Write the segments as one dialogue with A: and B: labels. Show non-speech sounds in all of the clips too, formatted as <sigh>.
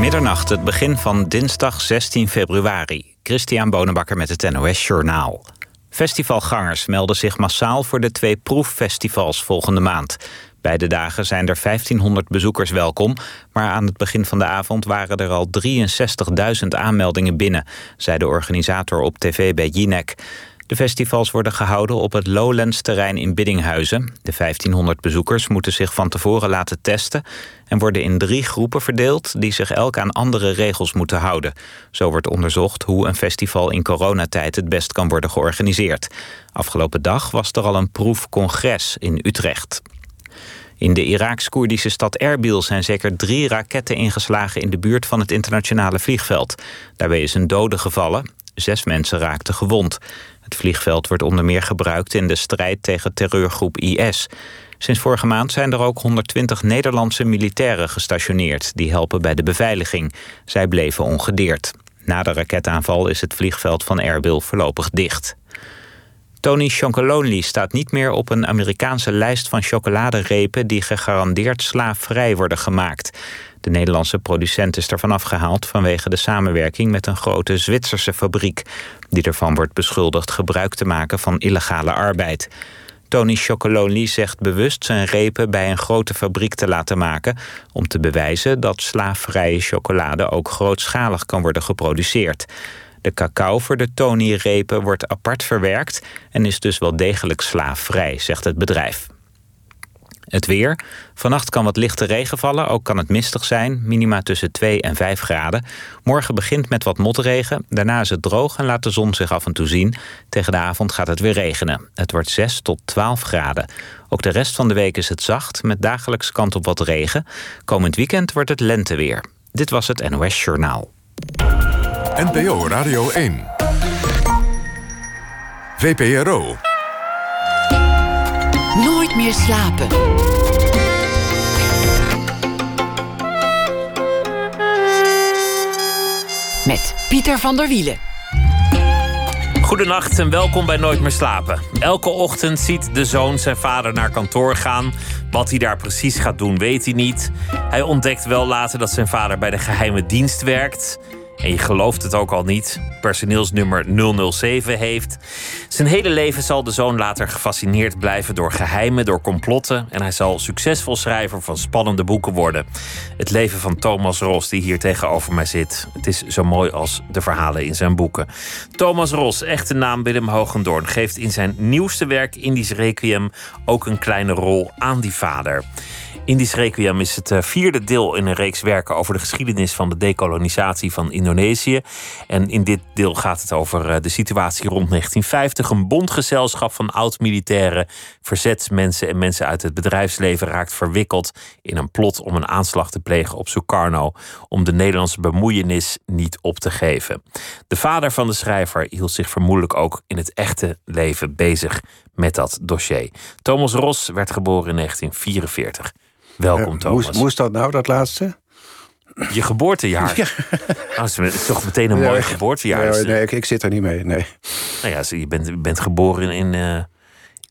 A: Middernacht, het begin van dinsdag 16 februari. Christian Bonenbakker met het NOS Journaal. Festivalgangers melden zich massaal voor de twee proeffestivals volgende maand. Beide dagen zijn er 1500 bezoekers welkom, maar aan het begin van de avond waren er al 63.000 aanmeldingen binnen, zei de organisator op tv bij Jinek. De festivals worden gehouden op het Lowlands-terrein in Biddinghuizen. De 1500 bezoekers moeten zich van tevoren laten testen... en worden in drie groepen verdeeld die zich elk aan andere regels moeten houden. Zo wordt onderzocht hoe een festival in coronatijd het best kan worden georganiseerd. Afgelopen dag was er al een proefcongres in Utrecht. In de Iraaks-Koerdische stad Erbil zijn zeker drie raketten ingeslagen in de buurt van het internationale vliegveld. Daarbij is een dode gevallen. Zes mensen raakten gewond. Het vliegveld wordt onder meer gebruikt in de strijd tegen terreurgroep IS. Sinds vorige maand zijn er ook 120 Nederlandse militairen gestationeerd... die helpen bij de beveiliging. Zij bleven ongedeerd. Na de raketaanval is het vliegveld van Erbil voorlopig dicht. Tony Chocolonely staat niet meer op een Amerikaanse lijst van chocoladerepen... die gegarandeerd slaafvrij worden gemaakt. De Nederlandse producent is ervan afgehaald vanwege de samenwerking met een grote Zwitserse fabriek, die ervan wordt beschuldigd gebruik te maken van illegale arbeid. Tony Chocolonely zegt bewust zijn repen bij een grote fabriek te laten maken om te bewijzen dat slaafvrije chocolade ook grootschalig kan worden geproduceerd. De cacao voor de Tony-repen wordt apart verwerkt en is dus wel degelijk slaafvrij, zegt het bedrijf. Het weer. Vannacht kan wat lichte regen vallen, ook kan het mistig zijn. Minima tussen 2 en 5 graden. Morgen begint met wat motregen. Daarna is het droog en laat de zon zich af en toe zien. Tegen de avond gaat het weer regenen. Het wordt 6 tot 12 graden. Ook de rest van de week is het zacht, met dagelijks kant op wat regen. Komend weekend wordt het lenteweer. Dit was het NOS Journaal.
B: NPO Radio 1. VPRO.
C: Nooit meer slapen. Met Pieter van der Wielen.
D: Goedenacht en welkom bij Nooit meer slapen. Elke ochtend ziet de zoon zijn vader naar kantoor gaan. Wat hij daar precies gaat doen, weet hij niet. Hij ontdekt wel later dat zijn vader bij de geheime dienst werkt. En je gelooft het ook al niet, personeelsnummer 007 heeft. Zijn hele leven zal de zoon later gefascineerd blijven door geheimen, door complotten. En hij zal succesvol schrijver van spannende boeken worden. Het leven van Thomas Ros, die hier tegenover mij zit. Het is zo mooi als de verhalen in zijn boeken. Thomas Ros, echte naam Willem Hogendoorn, geeft in zijn nieuwste werk Indisch Requiem ook een kleine rol aan die vader. Indisch Requiem is het eh, vierde deel in een reeks werken over de geschiedenis van de dekolonisatie van Indonesië. En in dit deel gaat het over eh, de situatie rond 1950. Een bondgezelschap van oud-militairen, verzetsmensen en mensen uit het bedrijfsleven raakt verwikkeld in een plot om een aanslag te plegen op Sukarno. Om de Nederlandse bemoeienis niet op te geven. De vader van de schrijver hield zich vermoedelijk ook in het echte leven bezig met dat dossier. Thomas Ros werd geboren in 1944. Welkom, Thomas.
E: Moest, moest dat nou, dat laatste?
D: Je geboortejaar. <laughs> Ja. Oh, het is toch meteen een mooi geboortejaar.
E: Nee, nee ik, ik, zit er niet mee. Nee.
D: Nou ja, je bent, bent geboren in, uh,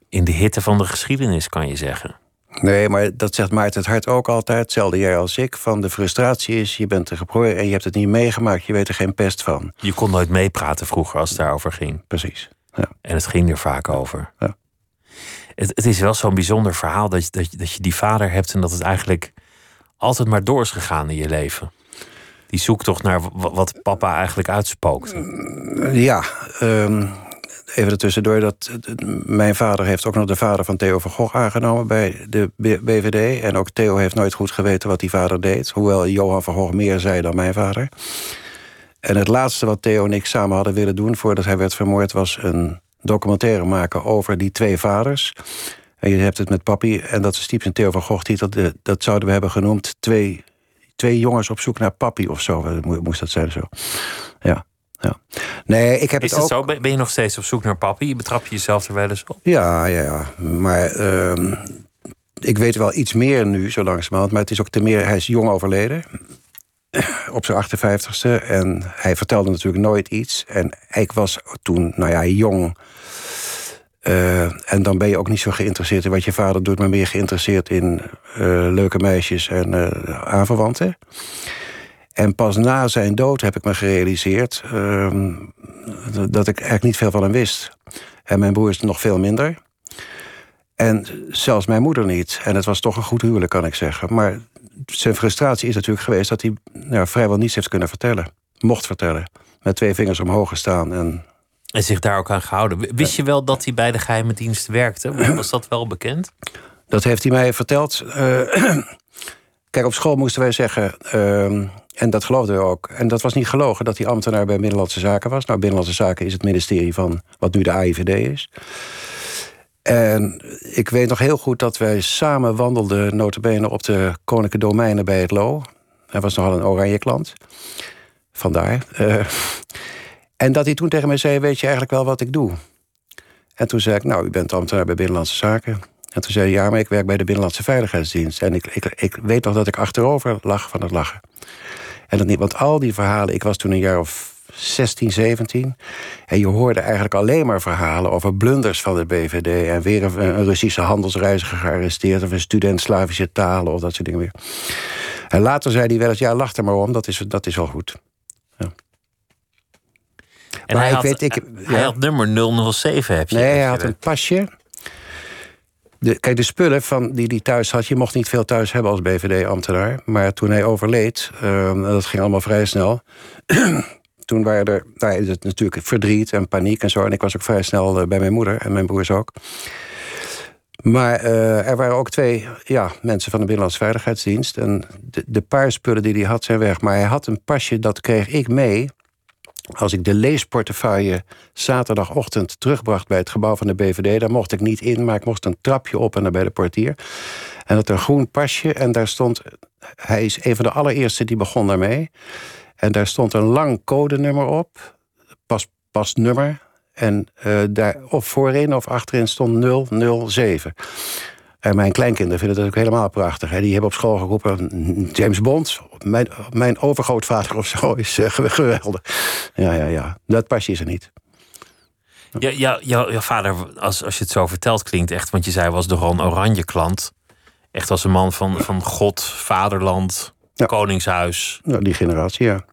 D: in de hitte van de geschiedenis, kan je zeggen.
E: Nee, maar dat zegt Maarten het Hart ook altijd. Hetzelfde jij als ik. Van de frustratie is, je bent er geboren en je hebt het niet meegemaakt. Je weet er geen pest van.
D: Je kon nooit meepraten vroeger als het daarover ging.
E: Precies.
D: Ja. En het ging er vaak over. Ja. Het, is wel zo'n bijzonder verhaal dat je, dat, dat je die vader hebt en dat het eigenlijk altijd maar door is gegaan in je leven. Die zoektocht naar wat papa eigenlijk uitspookt.
E: Ja, um, even ertussendoor. Dat, mijn vader heeft ook nog de vader van Theo van Gogh aangenomen bij de BVD. En ook Theo heeft nooit goed geweten wat die vader deed. Hoewel Johan van Gogh meer zei dan mijn vader. En het laatste wat Theo en ik samen hadden willen doen voordat hij werd vermoord was een documentaire maken over die twee vaders. En je hebt het met papi, en dat is typisch een Theo van Gogh titel, dat zouden we hebben genoemd twee, twee jongens op zoek naar papi of zo. Moest dat zijn zo. Ja. Ja. Nee, ik heb
D: is
E: het ook...
D: zo? Ben je nog steeds op zoek naar papi? Je betrap je jezelf er wel eens op?
E: Ja, ja, ja. Maar uh, ik weet wel iets meer nu, zo langzamerhand. Maar het is ook te meer... Hij is jong overleden <coughs> op zijn 58ste. En hij vertelde natuurlijk nooit iets. En ik was toen, nou ja, jong. Uh, en dan ben je ook niet zo geïnteresseerd in wat je vader doet, maar meer geïnteresseerd in uh, leuke meisjes en uh, aanverwanten. En pas na zijn dood heb ik me gerealiseerd ehm, dat ik eigenlijk niet veel van hem wist. En mijn broer is nog veel minder. En zelfs mijn moeder niet. En het was toch een goed huwelijk, kan ik zeggen. Maar zijn frustratie is natuurlijk geweest dat hij nou, vrijwel niets heeft kunnen vertellen. Mocht vertellen. Met twee vingers omhoog gestaan. En,
D: en zich daar ook aan gehouden. Wist je wel dat hij bij de geheime dienst werkte? Was dat wel bekend?
E: Dat heeft hij mij verteld. Uh, <clears throat> kijk, op school moesten wij zeggen. Uh, en dat geloofden we ook. En dat was niet gelogen dat hij ambtenaar bij Binnenlandse Zaken was. Nou, Binnenlandse Zaken is het ministerie van wat nu de AIVD is. En ik weet nog heel goed dat wij samen wandelden, notabene op de Koninklijke Domeinen bij het Lo. Hij was nogal een oranje klant. Vandaar. Uh, en dat hij toen tegen mij zei, weet je eigenlijk wel wat ik doe? En toen zei ik, nou, u bent ambtenaar bij Binnenlandse Zaken. En toen zei hij, ja, maar ik werk bij de Binnenlandse Veiligheidsdienst. En ik, ik, ik weet nog dat ik achterover lag van het lachen. En dat niet, want al die verhalen, ik was toen een jaar of 16, 17. En je hoorde eigenlijk alleen maar verhalen over blunders van de BVD. En weer een, Russische handelsreiziger gearresteerd. Of een student Slavische talen of dat soort dingen meer. En later zei hij wel eens: ja, lach er maar om, dat is, dat is wel goed. Ja.
D: En maar hij, ik had, weet, ik, hij had nummer 007, heb je?
E: Nee, hij had een pasje. De, kijk, de spullen van die hij thuis had, je mocht niet veel thuis hebben als BVD-ambtenaar. Maar toen hij overleed, uh, dat ging allemaal vrij snel <clears throat> toen waren er nou, het natuurlijk verdriet en paniek en zo. En ik was ook vrij snel eh, bij mijn moeder en mijn broers ook. Maar uh, er waren ook twee ja, mensen van de Binnenlandse Veiligheidsdienst. En de, de paar spullen die hij had zijn weg. Maar hij had een pasje, dat kreeg ik mee. Als ik de leesportefeuille zaterdagochtend terugbracht bij het gebouw van de BVD, daar mocht ik niet in, maar ik mocht een trapje op en naar bij de portier. En dat een groen pasje en daar stond. Hij is een van de allereerste die begon daarmee. En daar stond een lang codenummer op, pas, pasnummer. En uh, daar of voorin of achterin stond 007. En mijn kleinkinderen vinden dat ook helemaal prachtig. Hè. Die hebben op school geroepen: James Bond, mijn, mijn overgrootvader of zo, is uh, <laughs> geweldig. Ja, ja, ja. Dat pasje is er niet.
D: Ja, ja, jouw vader, als, als je het zo vertelt, klinkt echt, want je zei was de Ron Oranje klant. Echt als een man van, van God, vaderland, Koningshuis.
E: Ja, die generatie, ja.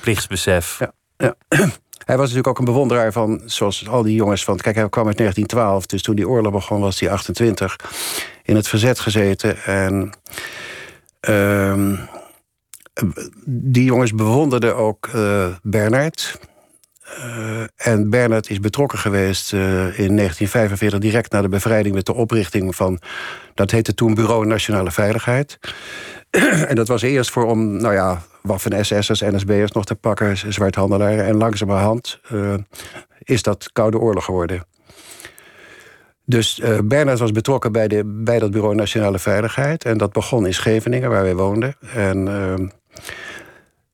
D: Plichtsbesef.
E: Ja. ja. <clears throat> Hij was natuurlijk ook een bewonderaar van, zoals al die jongens van. Kijk, hij kwam uit 1912, dus toen die oorlog begon was hij 28. In het verzet gezeten. En. Uh, die jongens bewonderden ook uh, Bernard. Uh, en Bernard is betrokken geweest uh, in 1945, direct na de bevrijding, met de oprichting van. Dat heette toen Bureau Nationale Veiligheid. <clears throat> en dat was eerst voor om, nou ja, waffen SS'ers, NSB'ers nog te pakken, zwarthandelaren. En langzamerhand uh, is dat Koude Oorlog geworden. Dus uh, Bernard was betrokken bij, de, bij dat Bureau Nationale Veiligheid. En dat begon in Scheveningen, waar wij woonden. En uh,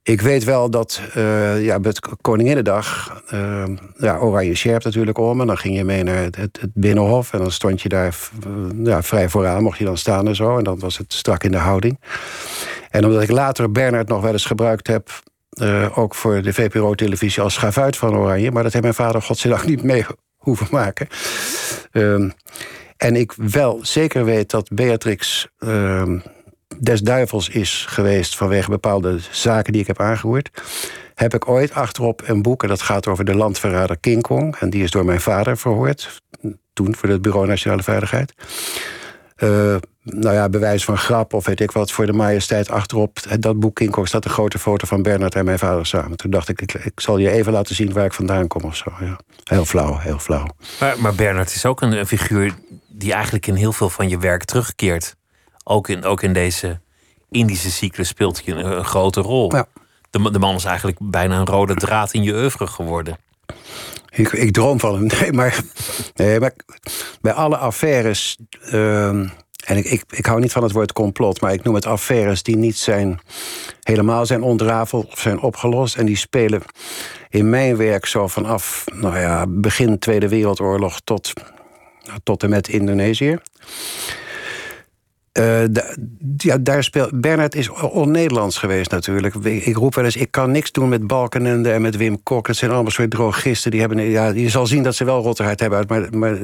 E: ik weet wel dat uh, ja, met Koninginnedag... Uh, ja, oranje sjerp natuurlijk om. En dan ging je mee naar het, Binnenhof. En dan stond je daar ja, vrij vooraan, mocht je dan staan en zo. En dan was het strak in de houding. En omdat ik later Bernard nog wel eens gebruikt heb... Ook voor de VPRO-televisie als schavuit van Oranje... maar dat heeft mijn vader godzijdank niet mee hoeven maken. Uh, en ik wel zeker weet dat Beatrix uh, des duivels is geweest... vanwege bepaalde zaken die ik heb aangehoord... heb ik ooit achterop een boek... en dat gaat over de landverrader King Kong... en die is door mijn vader verhoord... toen voor het Bureau Nationale Veiligheid... Uh, nou ja, bewijs van grap of weet ik wat, voor de majesteit achterop. Dat boek King Kong staat een grote foto van Bernard en mijn vader samen. Toen dacht ik, ik, ik zal je even laten zien waar ik vandaan kom of zo. Ja. Heel flauw, heel flauw.
D: Maar, maar Bernard is ook een, figuur die eigenlijk in heel veel van je werk terugkeert. Ook in, ook in deze Indische cyclus speelt hij een, een grote rol. Ja. De, de man is eigenlijk bijna een rode draad in je oeuvre geworden.
E: Ik, ik droom van hem. <laughs> Nee, maar, nee, maar bij alle affaires. Uh, en ik, ik, ik hou niet van het woord complot, maar ik noem het affaires die niet zijn, helemaal zijn ontrafeld of zijn opgelost. En die spelen in mijn werk zo vanaf nou ja, begin Tweede Wereldoorlog tot, tot en met Indonesië. Uh, ja, daar speelt. Bernard is on-Nederlands geweest natuurlijk. Ik roep wel eens: ik kan niks doen met Balkenende en met Wim Kok. Het zijn allemaal soort drogisten. Die, hebben, ja, je zal zien dat ze wel rotterheid hebben. Maar, maar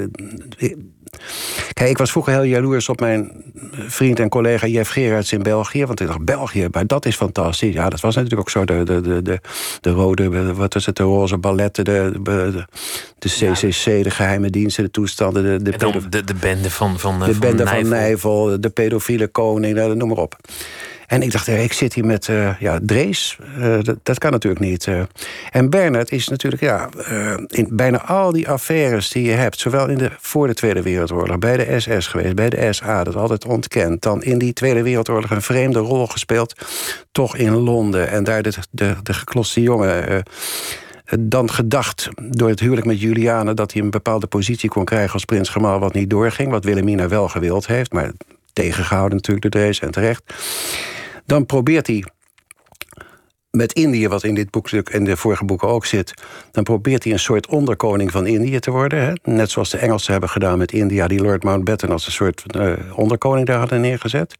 E: Kijk, ik was vroeger heel jaloers op mijn vriend en collega Jeff Gerards in België. Want ik dacht, België, maar dat is fantastisch. Ja, dat was natuurlijk ook zo. De, de, de, de, de rode, wat is het, de roze balletten, de, de, de CCC, de geheime diensten, de toestanden. De,
D: de, de, de bende van, van,
E: de
D: van
E: bende
D: Nijvel.
E: van Nijvel, de pedofiele koning, nou, noem maar op. En ik dacht, ik zit hier met uh, ja, Drees. Uh, dat, kan natuurlijk niet. Uh. En Bernard is natuurlijk, ja, in bijna al die affaires die je hebt, zowel in de, voor de Tweede Wereldoorlog, bij de SS geweest, bij de SA, dat altijd ontkend. Dan in die Tweede Wereldoorlog een vreemde rol gespeeld, toch in Londen. En daar de, de, de gekloste jongen dan gedacht door het huwelijk met Juliane... dat hij een bepaalde positie kon krijgen als prins Gemaal... wat niet doorging, wat Wilhelmina wel gewild heeft... maar tegengehouden natuurlijk door Drees en terecht. Dan probeert hij met Indië, wat in dit boekstuk en de vorige boeken ook zit... dan probeert hij een soort onderkoning van Indië te worden. Hè? Net zoals de Engelsen hebben gedaan met India... die Lord Mountbatten als een soort uh, onderkoning daar hadden neergezet.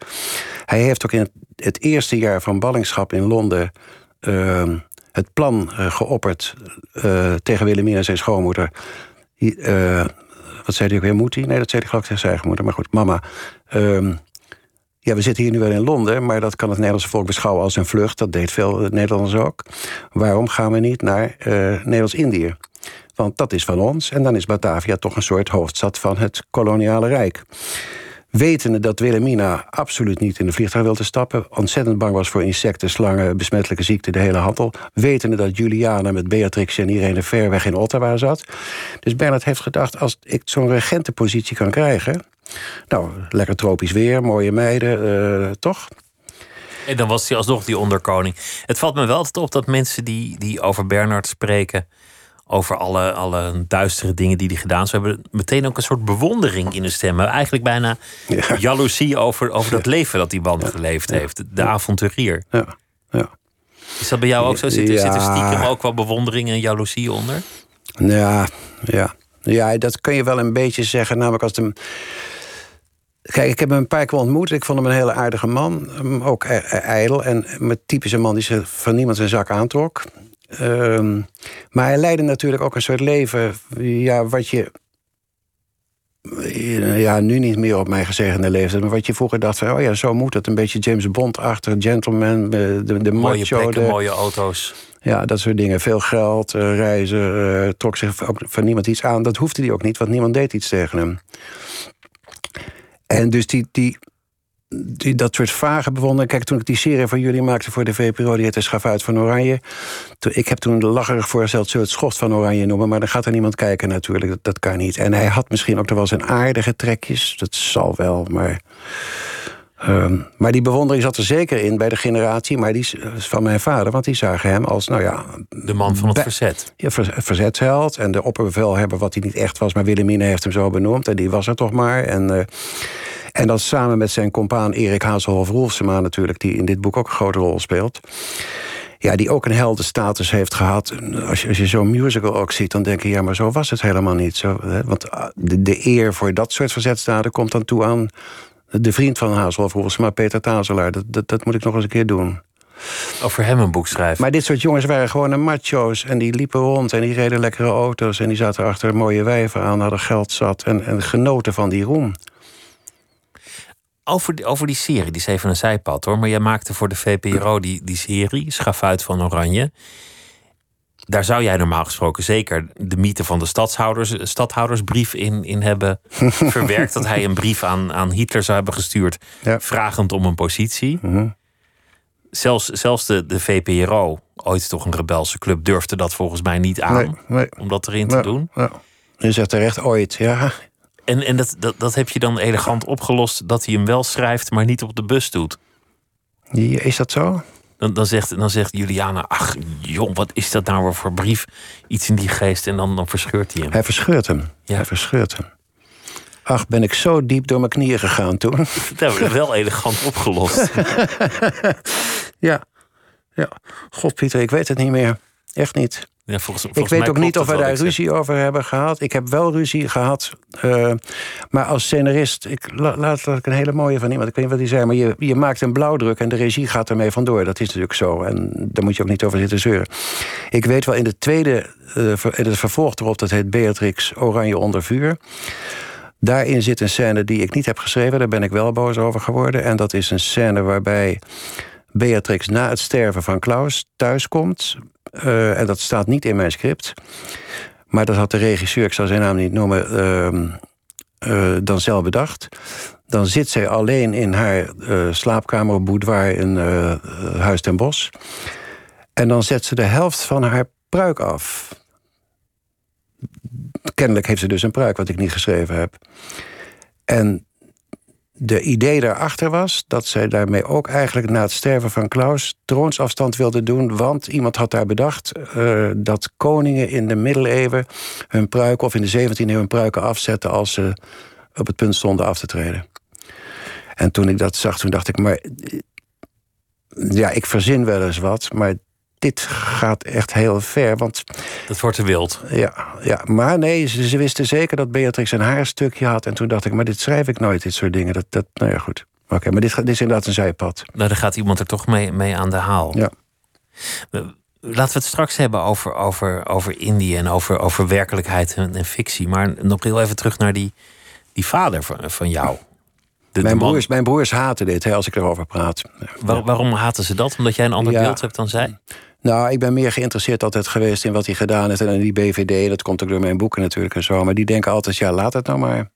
E: Hij heeft ook in het, eerste jaar van ballingschap in Londen... Uh, het plan uh, geopperd uh, tegen Wilhelmina, zijn schoonmoeder. Uh, wat zei hij ook weer? Moet? Nee, dat zei hij ik tegen zijn eigen moeder. Maar goed, mama. Um, ja, we zitten hier nu wel in Londen, maar dat kan het Nederlandse volk beschouwen als een vlucht. Dat deed veel Nederlanders ook. Waarom gaan we niet naar Nederlands-Indië? Want dat is van ons. En dan is Batavia toch een soort hoofdstad van het koloniale rijk. Wetende dat Wilhelmina absoluut niet in de vliegtuig wilde stappen... ontzettend bang was voor insecten, slangen, besmettelijke ziekten... de hele handel. Wetende dat Juliana met Beatrix en Irene ver weg in Ottawa zat. Dus Bernard heeft gedacht, als ik zo'n regentenpositie kan krijgen... nou, lekker tropisch weer, mooie meiden, uh, toch?
D: En dan was hij alsnog die onderkoning. Het valt me wel altijd op dat mensen die, die over Bernard spreken over alle, alle duistere dingen die hij gedaan heeft. Ze hebben meteen ook een soort bewondering in de stem. Eigenlijk bijna ja. jaloezie over, over dat leven dat die man ja. geleefd heeft. De avonturier.
E: Ja. ja.
D: Is dat bij jou ook zo? Zit, er, zit er stiekem ook wel bewondering en jaloezie onder?
E: Ja, ja. ja, dat kun je wel een beetje zeggen. Namelijk als de... Kijk, ik heb hem een paar keer ontmoet. Ik vond hem een hele aardige man. Ook ijdel. En met typische man die ze van niemand zijn zak aantrok. Um, maar hij leidde natuurlijk ook een soort leven, ja, wat je. Ja, nu niet meer op mijn gezegende leeftijd. Maar wat je vroeger dacht van, oh ja, zo moet het. Een beetje James Bond-achtig, gentleman, de, de
D: mooie
E: macho.
D: Plekken,
E: de,
D: mooie auto's.
E: Ja, dat soort dingen. Veel geld, uh, reizen, uh, trok zich ook van niemand iets aan. Dat hoefde hij ook niet, want niemand deed iets tegen hem. En dus die, die, die, dat soort vage bewondering. Kijk, toen ik die serie van jullie maakte voor de VPRO, die heette Schafuit van Oranje. Toen, ik heb toen lacherig voorgesteld, zullen het schoft van Oranje noemen. Maar dan gaat er niemand kijken natuurlijk, dat, dat kan niet. En hij had misschien ook nog wel zijn aardige trekjes. Dat zal wel, maar. Um, maar die bewondering zat er zeker in bij de generatie, maar die van mijn vader, want die zagen hem als, nou ja.
D: De man van het verzet.
E: Ja, ver, verzetsheld. En de opperbevelhebber, wat hij niet echt was, maar Wilhelmina heeft hem zo benoemd. En die was er toch maar. En. Uh, en dat samen met zijn compaan Erik Hazelhoff-Rolfsema natuurlijk... die in dit boek ook een grote rol speelt. Ja, die ook een heldenstatus heeft gehad. Als je, als je zo'n musical ook ziet, dan denk je... ja, maar zo was het helemaal niet. Zo, hè? Want de, de eer voor dat soort verzetstaten komt dan toe aan... de vriend van Hazelhoff-Rolfsema, Peter Tazelaar. Dat, dat, dat moet ik nog eens een keer doen.
D: Over hem een boek schrijven.
E: Maar dit soort jongens waren gewoon een macho's. En die liepen rond en die reden lekkere auto's. En die zaten achter mooie wijven aan, hadden geld zat. En, en genoten van die roem.
D: Over die, over die serie, die is even een zijpad hoor. Maar jij maakte voor de VPRO die, die serie, Schafuit van Oranje. Daar zou jij normaal gesproken zeker de mythe van de stadhouders, stadhoudersbrief in, in hebben <laughs> verwerkt. Dat hij een brief aan, aan Hitler zou hebben gestuurd, ja. vragend om een positie.
E: Mhm.
D: Zelfs, zelfs de, de VPRO, ooit toch een rebelse club, durfde dat volgens mij niet aan.
E: Nee, nee.
D: Om dat erin te doen.
E: ja. Je zegt terecht ooit, ja.
D: En, en dat, dat, dat heb je dan elegant opgelost dat hij hem wel schrijft, maar niet op de bus doet.
E: Is dat zo?
D: Dan, dan, zegt, dan zegt Juliana, ach jong, wat is dat nou weer voor brief? Iets in die geest en dan, dan verscheurt hij hem.
E: Hij verscheurt hem.
D: Ja.
E: Hij verscheurt hem. Ach, ben ik zo diep door mijn knieën gegaan toen. <laughs>
D: Dat hebben we wel elegant opgelost. <laughs>
E: ja. ja. God, Pieter, ik weet het niet meer. Echt niet.
D: Ja, volgens,
E: Ik weet ook niet of we daar
D: zeg.
E: ruzie over hebben gehad. Ik heb wel ruzie gehad. eh, maar als scenarist, ik, la- laat, laat ik een hele mooie van iemand. Ik weet niet wat hij zei, maar je, je maakt een blauwdruk en de regie gaat ermee vandoor. Dat is natuurlijk zo. En daar moet je ook niet over zitten zeuren. Ik weet wel, in de tweede, ver- in het vervolg erop, dat heet Beatrix Oranje onder vuur. Daarin zit een scène die ik niet heb geschreven. Daar ben ik wel boos over geworden. En dat is een scène waarbij Beatrix na het sterven van Klaus thuiskomt. Uh, en dat staat niet in mijn script. Maar dat had de regisseur, ik zal zijn naam niet noemen, uh, uh, dan zelf bedacht. Dan zit zij alleen in haar uh, slaapkamer, boudoir in Huis ten Bos. En dan zet ze de helft van haar pruik af. Kennelijk heeft ze dus een pruik, wat ik niet geschreven heb. En de idee daarachter was dat zij daarmee ook eigenlijk na het sterven van Klaus troonsafstand wilde doen. Want iemand had daar bedacht uh, dat koningen in de middeleeuwen hun pruiken, of in de 17e eeuw hun pruiken afzetten als ze op het punt stonden af te treden. En toen ik dat zag, toen dacht ik, maar ja, ik verzin wel eens wat, maar dit gaat echt heel ver. Want,
D: dat wordt te wild.
E: Ja, ja maar nee, ze, ze wisten zeker dat Beatrix een haarstukje had. En toen dacht ik, maar dit schrijf ik nooit, dit soort dingen. Dat, dat, nou ja, goed. Oké, maar dit, dit is inderdaad een zijpad.
D: Nou, dan gaat iemand er toch mee, mee aan de haal.
E: Ja.
D: Laten we het straks hebben over, over, over Indië en over, over werkelijkheid en, en fictie. Maar nog heel even terug naar die, die vader van, van jou.
E: De, mijn, broers, mijn broers haten dit, hè, als ik erover praat.
D: Waar, waarom haten ze dat? Omdat jij een ander beeld hebt dan zij?
E: Nou, ik ben meer geïnteresseerd altijd geweest in wat hij gedaan heeft. En die BVD, dat komt ook door mijn boeken natuurlijk en zo. Maar die denken altijd, ja, laat het nou maar.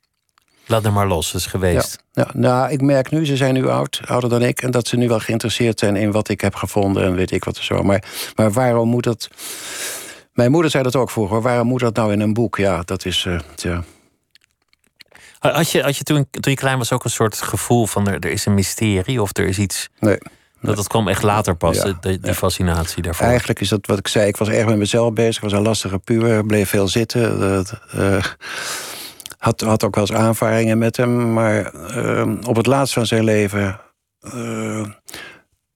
D: Laat het maar los, is geweest.
E: Ja, nou, ik merk nu, ze zijn nu oud, ouder dan ik... en dat ze nu wel geïnteresseerd zijn in wat ik heb gevonden... en weet ik wat er zo. Maar, maar waarom moet dat... Mijn moeder zei dat ook vroeger. Waarom moet dat nou in een boek? Ja, dat is... Uh, ja.
D: Had je, had je toen, toen je klein was ook een soort gevoel van... er, er is een mysterie of er is iets...
E: Nee.
D: Dat, dat kwam echt later pas, ja, die fascinatie daarvoor.
E: Eigenlijk is dat wat ik zei. Ik was erg met mezelf bezig. Ik was een lastige puur. Bleef veel zitten. Uh, had, had ook wel eens aanvaringen met hem. Maar uh, op het laatst van zijn leven... Uh,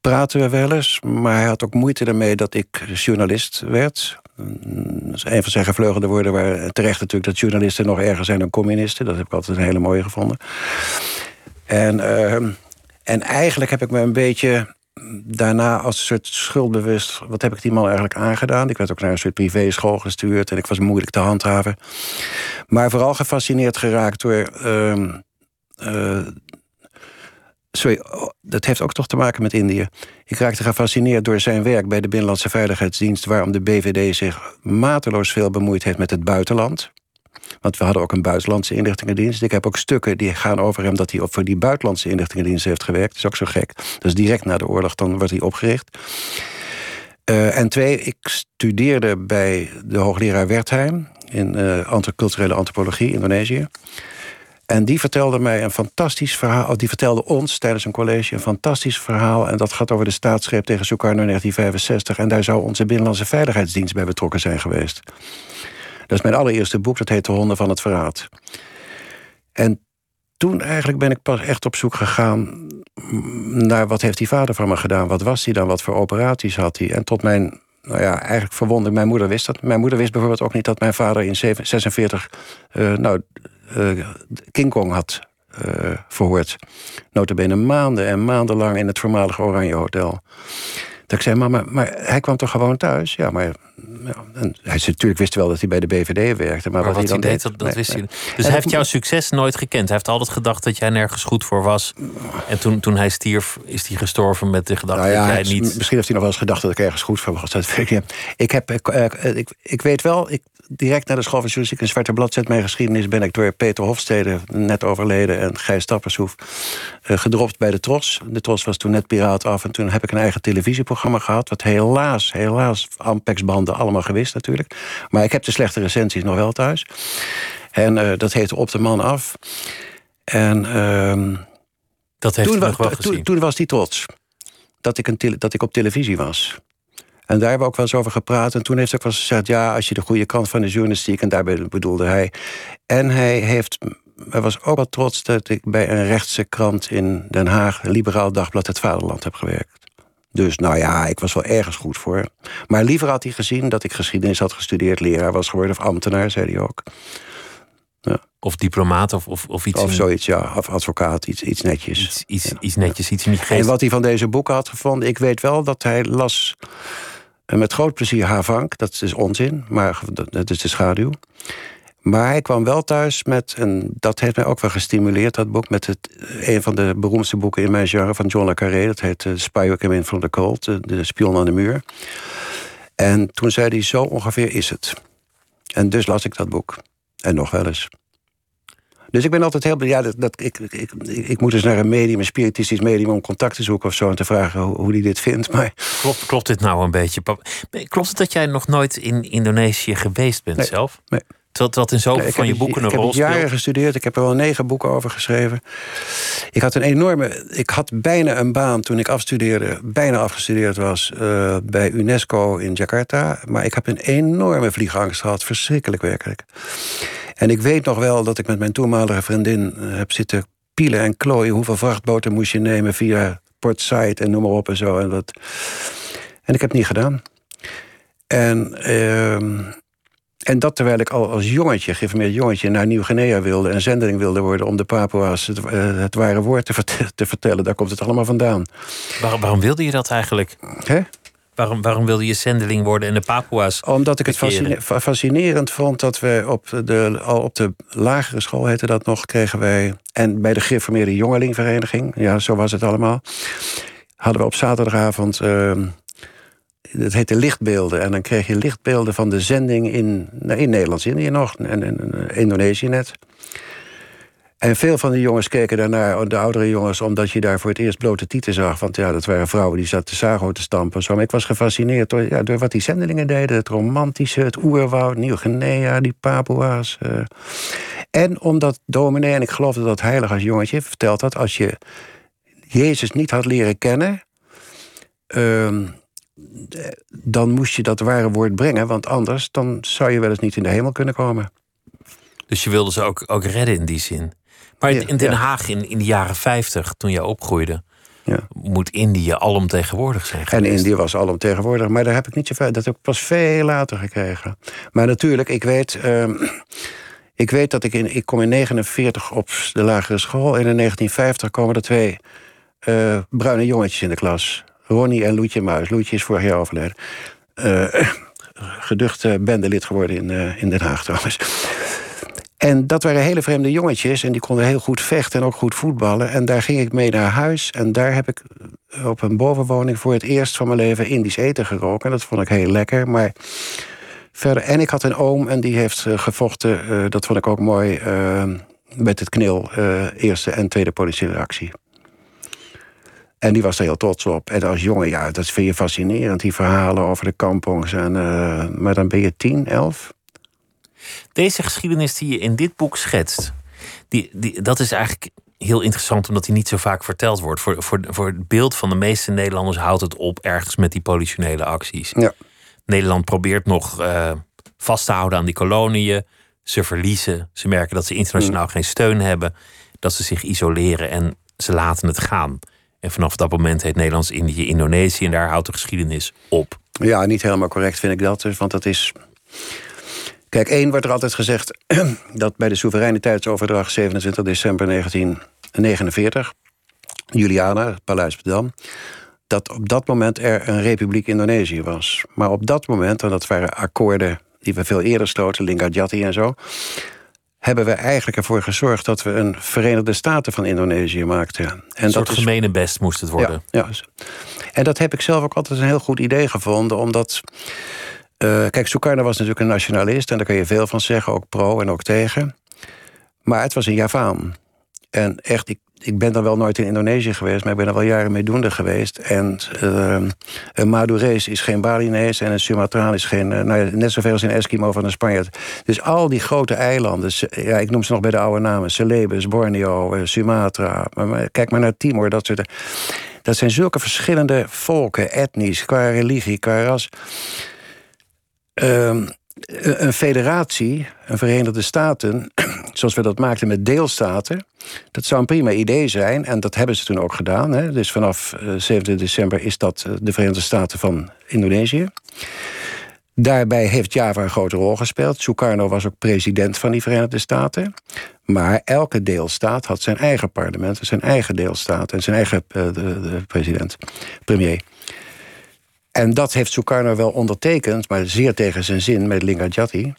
E: praten we wel eens. Maar hij had ook moeite ermee dat ik journalist werd. Dat is een van zijn gevleugelde woorden... waar terecht natuurlijk dat journalisten nog erger zijn dan communisten. Dat heb ik altijd een hele mooie gevonden. En... Uh, en eigenlijk heb ik me een beetje daarna als een soort schuldbewust... wat heb ik die man eigenlijk aangedaan? Ik werd ook naar een soort privéschool gestuurd... en ik was moeilijk te handhaven. Maar vooral gefascineerd geraakt door... Uh, uh, sorry, oh, dat heeft ook toch te maken met Indië. Ik raakte gefascineerd door zijn werk bij de Binnenlandse Veiligheidsdienst... waarom de BVD zich mateloos veel bemoeid heeft met het buitenland... Want we hadden ook een buitenlandse inlichtingendienst. Ik heb ook stukken die gaan over hem dat hij voor die buitenlandse inlichtingendienst heeft gewerkt. Dat is ook zo gek. Is direct na de oorlog, dan wordt hij opgericht. Uh, en twee, ik studeerde bij de hoogleraar Wertheim in uh, culturele antropologie, Indonesië. En die vertelde mij een fantastisch verhaal. Die vertelde ons tijdens een college een fantastisch verhaal. En dat gaat over de staatsgreep tegen Sukarno in 1965. En daar zou onze Binnenlandse Veiligheidsdienst bij betrokken zijn geweest. Dat is mijn allereerste boek, dat heet De Honden van het Verraad. En toen eigenlijk ben ik pas echt op zoek gegaan naar wat heeft die vader van me gedaan? Wat was hij dan? Wat voor operaties had hij? En tot mijn, nou ja, eigenlijk verwondering, mijn moeder wist dat. Mijn moeder wist bijvoorbeeld ook niet dat mijn vader in 46 uh, eh, nou, uh, King Kong had uh, verhoord. Notabene maanden en maandenlang in het voormalige Oranje Hotel. Dat ik zei, mama, maar hij kwam toch gewoon thuis? Ja, maar ja, en hij natuurlijk wist wel dat hij bij de BVD werkte. Maar,
D: maar
E: wat,
D: hij dan deed, dat, dat wist hij. Dus hij heeft jouw succes nooit gekend. Hij heeft altijd gedacht dat jij nergens goed voor was. En toen, toen hij stierf, is hij gestorven met de gedachte
E: nou ja,
D: dat jij niet...
E: Misschien heeft hij nog wel eens gedacht dat ik ergens goed voor was. Dat weet ik, ik, heb, ik, eh, ik, ik weet wel, ik, direct na de school van journalistiek... een zwarte bladzet mijn geschiedenis... ben ik door Peter Hofstede, net overleden... en Gijs Tappershoef, uh, gedropt bij de Tros. De Tros was toen net piraat af... en toen heb ik een eigen televisieprogramma gehad... wat helaas, helaas, Ampex-banden allemaal gewist natuurlijk. Maar ik heb de slechte recensies nog wel thuis. En uh, dat heette Op de Man Af. En... Uh,
D: dat heeft
E: toen,
D: nog wel gezien.
E: Toen, toen was die trots dat ik, een dat ik op televisie was. En daar hebben we ook wel eens over gepraat. En toen heeft hij ook wel eens gezegd... ja, als je de goede kant van de journalistiek... en daarbij bedoelde hij... en hij heeft... Hij was ook wel trots dat ik bij een rechtse krant in Den Haag... liberaal dagblad Het Vaderland heb gewerkt. Dus nou ja, ik was wel ergens goed voor. Maar liever had hij gezien dat ik geschiedenis had gestudeerd... leraar was geworden of ambtenaar, zei hij ook.
D: Ja. Of diplomaat of, of, of iets.
E: Of zoiets, ja. Of advocaat, iets, iets netjes.
D: Iets, iets, iets netjes, iets niet geest.
E: En wat hij van deze boeken had gevonden... ik weet wel dat hij las met groot plezier Havank. Dat is onzin, maar dat is de schaduw. Maar hij kwam wel thuis met, en dat heeft mij ook wel gestimuleerd, dat boek, met het, een van de beroemdste boeken in mijn genre van John le Carré. Dat heet uh, Spy Who Came In From The Cold, de, de spion aan de muur. En toen zei hij, zo ongeveer is het. En dus las ik dat boek. En nog wel eens. Dus ik ben altijd heel... Ja, dat, dat, ik, ik, ik, moet dus naar een medium, een spiritistisch medium... om contact te zoeken of zo en te vragen hoe, hoe die dit vindt. Maar...
D: Klopt, klopt dit nou een beetje? Klopt het dat jij nog nooit in Indonesië geweest bent zelf?
E: Nee.
D: Terwijl dat in zoveel van je boeken een rol
E: speelt. Ik heb jaren gestudeerd. Ik heb er wel negen boeken over geschreven. Ik had een enorme... Ik had bijna een baan toen ik afstudeerde... bijna afgestudeerd was uh, bij UNESCO in Jakarta. Maar ik heb een enorme vliegangst gehad. Verschrikkelijk werkelijk. En ik weet nog wel dat ik met mijn toenmalige vriendin... Uh, heb zitten pielen en klooien. Hoeveel vrachtboten moest je nemen via Port Said en noem maar op en zo. En, dat... en ik heb het niet gedaan. En... Uh, en dat terwijl ik al als jongetje, geïnformeerd jongetje, naar Nieuw-Guinea wilde en zendeling wilde worden om de Papua's het, uh, het ware woord te, te, vertellen. Daar komt het allemaal vandaan.
D: Waarom, waarom wilde je dat eigenlijk?
E: Hè?
D: Waarom, waarom wilde je zendeling worden en de Papua's?
E: Omdat ik het fascinerend vond dat we op de, al op de lagere school, heette dat nog, kregen wij. En bij de gereformeerde jongelingvereniging, ja, zo was het allemaal. Hadden we op zaterdagavond. Uh, het heette lichtbeelden. En dan kreeg je lichtbeelden van de zending in, nou, in Nederlands-Indië nog. En, en, Indonesië net. En veel van die jongens keken daarnaar, de oudere jongens... omdat je daar voor het eerst blote tieten zag. Want ja, dat waren vrouwen die zaten sago te stampen. Zo. Maar ik was gefascineerd door, ja, door wat die zendelingen deden. Het romantische, het oerwoud, Nieuw-Guinea, die Papua's. Uh. En omdat dominee, en ik geloofde dat heilig als jongetje... vertelt dat als je Jezus niet had leren kennen... Uh, dan moest je dat ware woord brengen, want anders dan zou je wel eens niet in de hemel kunnen komen.
D: Dus je wilde ze ook, ook redden in die zin. Maar in Den Haag in, in de jaren 50, toen jij opgroeide, ja. moet Indië alomtegenwoordig zijn
E: geweest. En Indië was alomtegenwoordig, maar daar heb ik niet zoveel. Dat heb ik pas veel later gekregen. Maar natuurlijk, ik weet. Uh, ik weet dat ik in. Ik kom in 49 op de lagere school. En in 1950 komen er twee uh, bruine jongetjes in de klas. Ronnie en Loetje Muis. Loetje is vorig jaar overleden. Uh, <clears throat> geducht bendelid geworden in, uh, in Den Haag trouwens. En dat waren hele vreemde jongetjes. En die konden heel goed vechten en ook goed voetballen. En daar ging ik mee naar huis. En daar heb ik op een bovenwoning voor het eerst van mijn leven Indisch eten geroken. Dat vond ik heel lekker. Maar verder. En ik had een oom en die heeft gevochten. Dat vond ik ook mooi. Met het knil. eerste en tweede politieke actie. En die was er heel trots op. En als jongen, ja, dat vind je fascinerend, die verhalen over de kampongs. En, uh, maar dan ben je tien, elf.
D: Deze geschiedenis die je in dit boek schetst, die, die, dat is eigenlijk heel interessant omdat die niet zo vaak verteld wordt. Voor, voor, voor het beeld van de meeste Nederlanders houdt het op ergens met die politionele acties.
E: Ja.
D: Nederland probeert nog uh, vast te houden aan die koloniën. Ze verliezen. Ze merken dat ze internationaal mm. geen steun hebben. Dat ze zich isoleren en ze laten het gaan. En vanaf dat moment heet Nederlands-Indië Indonesië en daar houdt de geschiedenis op.
E: Ja, niet helemaal correct vind ik dat. Dus, want dat is. Kijk, één wordt er altijd gezegd <clears throat> dat bij de soevereiniteitsoverdracht 27 december 1949, Juliana, het Paleis dat op dat moment er een republiek Indonesië was. Maar op dat moment, en dat waren akkoorden die we veel eerder sloten, Linggadjati en zo, hebben we eigenlijk ervoor gezorgd dat we een Verenigde Staten van Indonesië maakten. En
D: een soort dat gemene best moest het worden.
E: Ja, En dat heb ik zelf ook altijd een heel goed idee gevonden, omdat. Uh, kijk, Sukarno was natuurlijk een nationalist en daar kun je veel van zeggen, ook pro en ook tegen. Maar het was een Javaan. En echt, ik ik ben dan wel nooit in Indonesië geweest, maar ik ben er wel jaren mee doende geweest. En uh, een Madurees is geen Balinees en een Sumatraan is geen... Uh, nou ja, net zoveel als een Eskimo van een Spanjaard. Dus al die grote eilanden, ja, ik noem ze nog bij de oude namen... Celebes, Borneo, uh, Sumatra, maar, kijk maar naar Timor, dat soort... Dat zijn zulke verschillende volken, etnisch, qua religie, qua ras... Uh, een federatie, een Verenigde Staten, <clears throat> zoals we dat maakten met deelstaten, dat zou een prima idee zijn. En dat hebben ze toen ook gedaan. Hè. Dus vanaf 7 eh, december is dat eh, de Verenigde Staten van Indonesië. Daarbij heeft Java een grote rol gespeeld. Sukarno was ook president van die Verenigde Staten. Maar elke deelstaat had zijn eigen parlement, zijn eigen deelstaat en zijn eigen de, de president, premier. En dat heeft Sukarno wel ondertekend, maar zeer tegen zijn zin met Linggadjati.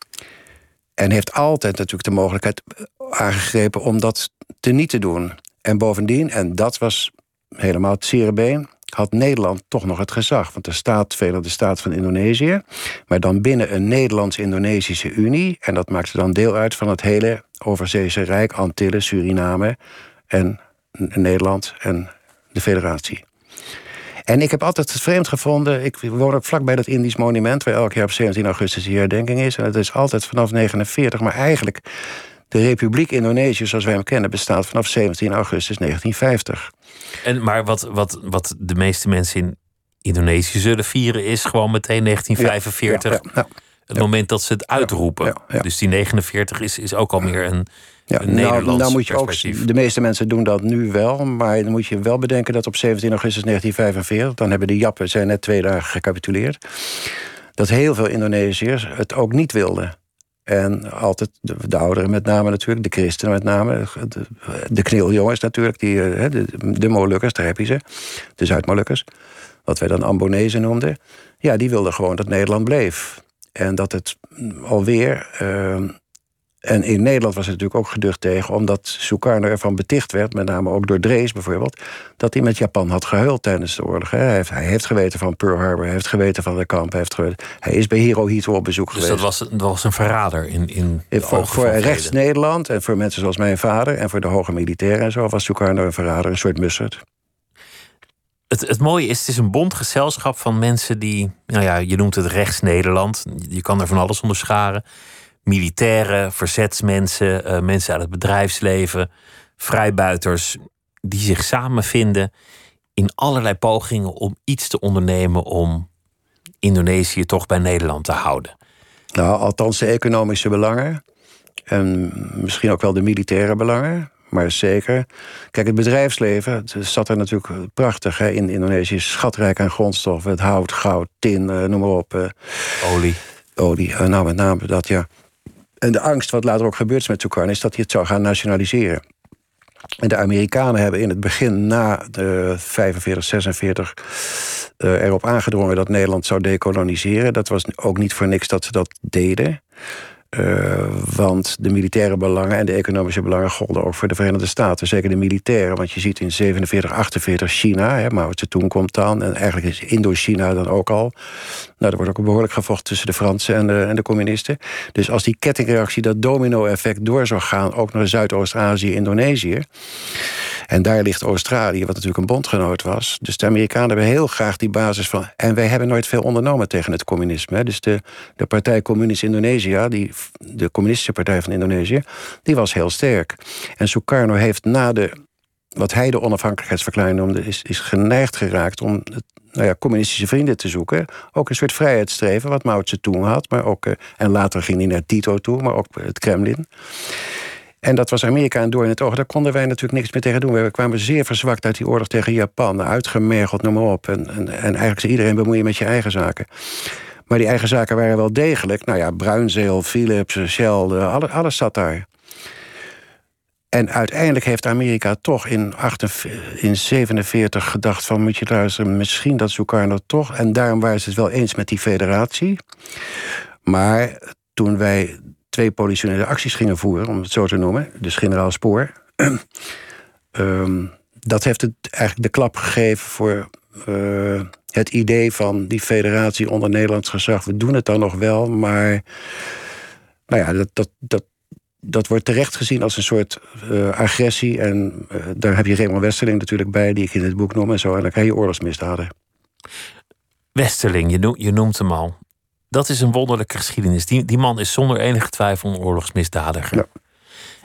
E: En heeft altijd natuurlijk de mogelijkheid aangegrepen om dat te niet te doen. En bovendien, en dat was helemaal het been had Nederland toch nog het gezag. Want de staat, Verenigde Staten van Indonesië, maar dan binnen een Nederlands-Indonesische Unie. En dat maakte dan deel uit van het hele Overzeese Rijk, Antillen, Suriname en Nederland en de Federatie. En ik heb altijd het vreemd gevonden. Ik woon ook vlakbij dat Indisch monument, waar elk jaar op 17 augustus die herdenking is. En het is altijd vanaf 49, maar eigenlijk de Republiek Indonesië, zoals wij hem kennen, bestaat vanaf 17 augustus 1950.
D: En, maar wat, wat, wat de meeste mensen in Indonesië zullen vieren, is gewoon meteen 1945. Ja, het moment dat ze het uitroepen. Dus die 49 is, is ook al meer een, ja, een nou, nou moet je.
E: Ook, de meeste mensen doen dat nu wel. Maar dan moet je wel bedenken dat op 17 augustus 1945... dan hebben de Jappen zijn net twee dagen gecapituleerd... dat heel veel Indonesiërs het ook niet wilden. En altijd de, de, ouderen met name natuurlijk, de christenen met name. De, de kneeljongens natuurlijk, die, eh, de, de Molukkers, daar heb je ze. De Zuid-Molukkers, wat wij dan Ambonezen noemden. Ja, die wilden gewoon dat Nederland bleef. En dat het alweer uh, en in Nederland was het natuurlijk ook geducht tegen, omdat Sukarno ervan beticht werd, met name ook door Drees bijvoorbeeld, dat hij met Japan had gehuild tijdens de oorlog. Hij heeft, hij heeft geweten van Pearl Harbor, hij heeft geweten van de kamp, hij, heeft geweten, hij is bij Hirohito op bezoek
D: dus
E: geweest.
D: Dus dat was, dat was een verrader in, in,
E: voor, voor rechts Nederland en voor mensen zoals mijn vader en voor de hoge militairen en zo was Sukarno een verrader, een soort mussert.
D: Het, het mooie is, het is een bond gezelschap van mensen die, nou ja, je noemt het rechts Nederland, je kan er van alles onder scharen militairen, verzetsmensen, uh, mensen uit het bedrijfsleven, vrijbuiters, die zich samenvinden in allerlei pogingen om iets te ondernemen om Indonesië toch bij Nederland te houden.
E: Nou, althans de economische belangen. En misschien ook wel de militaire belangen. Maar zeker. Kijk, het bedrijfsleven het zat er natuurlijk prachtig hè, in Indonesië. Schatrijk aan grondstoffen. Het hout, goud, tin, uh, noem maar op. Uh,
D: olie.
E: Olie, nou met name dat ja. En de angst, wat later ook gebeurd is met Sukarno, is dat hij het zou gaan nationaliseren. En de Amerikanen hebben in het begin, na de 45, 46, uh, erop aangedrongen dat Nederland zou decoloniseren. Dat was ook niet voor niks dat ze dat deden. Uh, want de militaire belangen en de economische belangen golden ook voor de Verenigde Staten. Zeker de militaire, want je ziet in 47, 48 China, hè, Mao Zedong komt dan. En eigenlijk is Indochina dan ook al. Nou, er wordt ook behoorlijk gevochten tussen de Fransen en de communisten. Dus als die kettingreactie, dat domino-effect door zou gaan, ook naar Zuidoost-Azië, Indonesië. En daar ligt Australië, wat natuurlijk een bondgenoot was. Dus de Amerikanen hebben heel graag die basis van. En wij hebben nooit veel ondernomen tegen het communisme. Dus de, de Partij Communist Indonesië, die, de Communistische Partij van Indonesië, die was heel sterk. En Sukarno heeft na de. Wat hij de onafhankelijkheidsverklaring noemde, is, is geneigd geraakt om het nou ja, communistische vrienden te zoeken. Ook een soort vrijheidsstreven, wat Mao toen had. Maar ook, eh, en later ging hij naar Tito toe, maar ook het Kremlin. En dat was Amerika en door in het oog. Daar konden wij natuurlijk niks meer tegen doen. We kwamen zeer verzwakt uit die oorlog tegen Japan. Uitgemergeld, noem maar op. En, en, en eigenlijk iedereen bemoeien met je eigen zaken. Maar die eigen zaken waren wel degelijk. Nou ja, Bruinzeel, Philips, Shell, alles, alles zat daar. En uiteindelijk heeft Amerika toch in 1947 in gedacht van... moet je luisteren, misschien dat Sukarno toch... en daarom waren ze het wel eens met die federatie. Maar toen wij twee politionele acties gingen voeren, om het zo te noemen, dus generaal Spoor. <clears throat> Ehm, dat heeft het eigenlijk de klap gegeven voor uh, het idee van die federatie onder Nederlands gezag. We doen het dan nog wel, maar nou ja, dat, dat, dat, dat wordt terecht gezien als een soort uh, agressie. En uh, daar heb je Raymond Westerling natuurlijk bij, die ik in het boek noem en zo. En dan krijg je oorlogsmisdaden.
D: Westerling, je, je noemt hem al dat is een wonderlijke geschiedenis. Die, die man is zonder enige twijfel een oorlogsmisdadiger. Ja.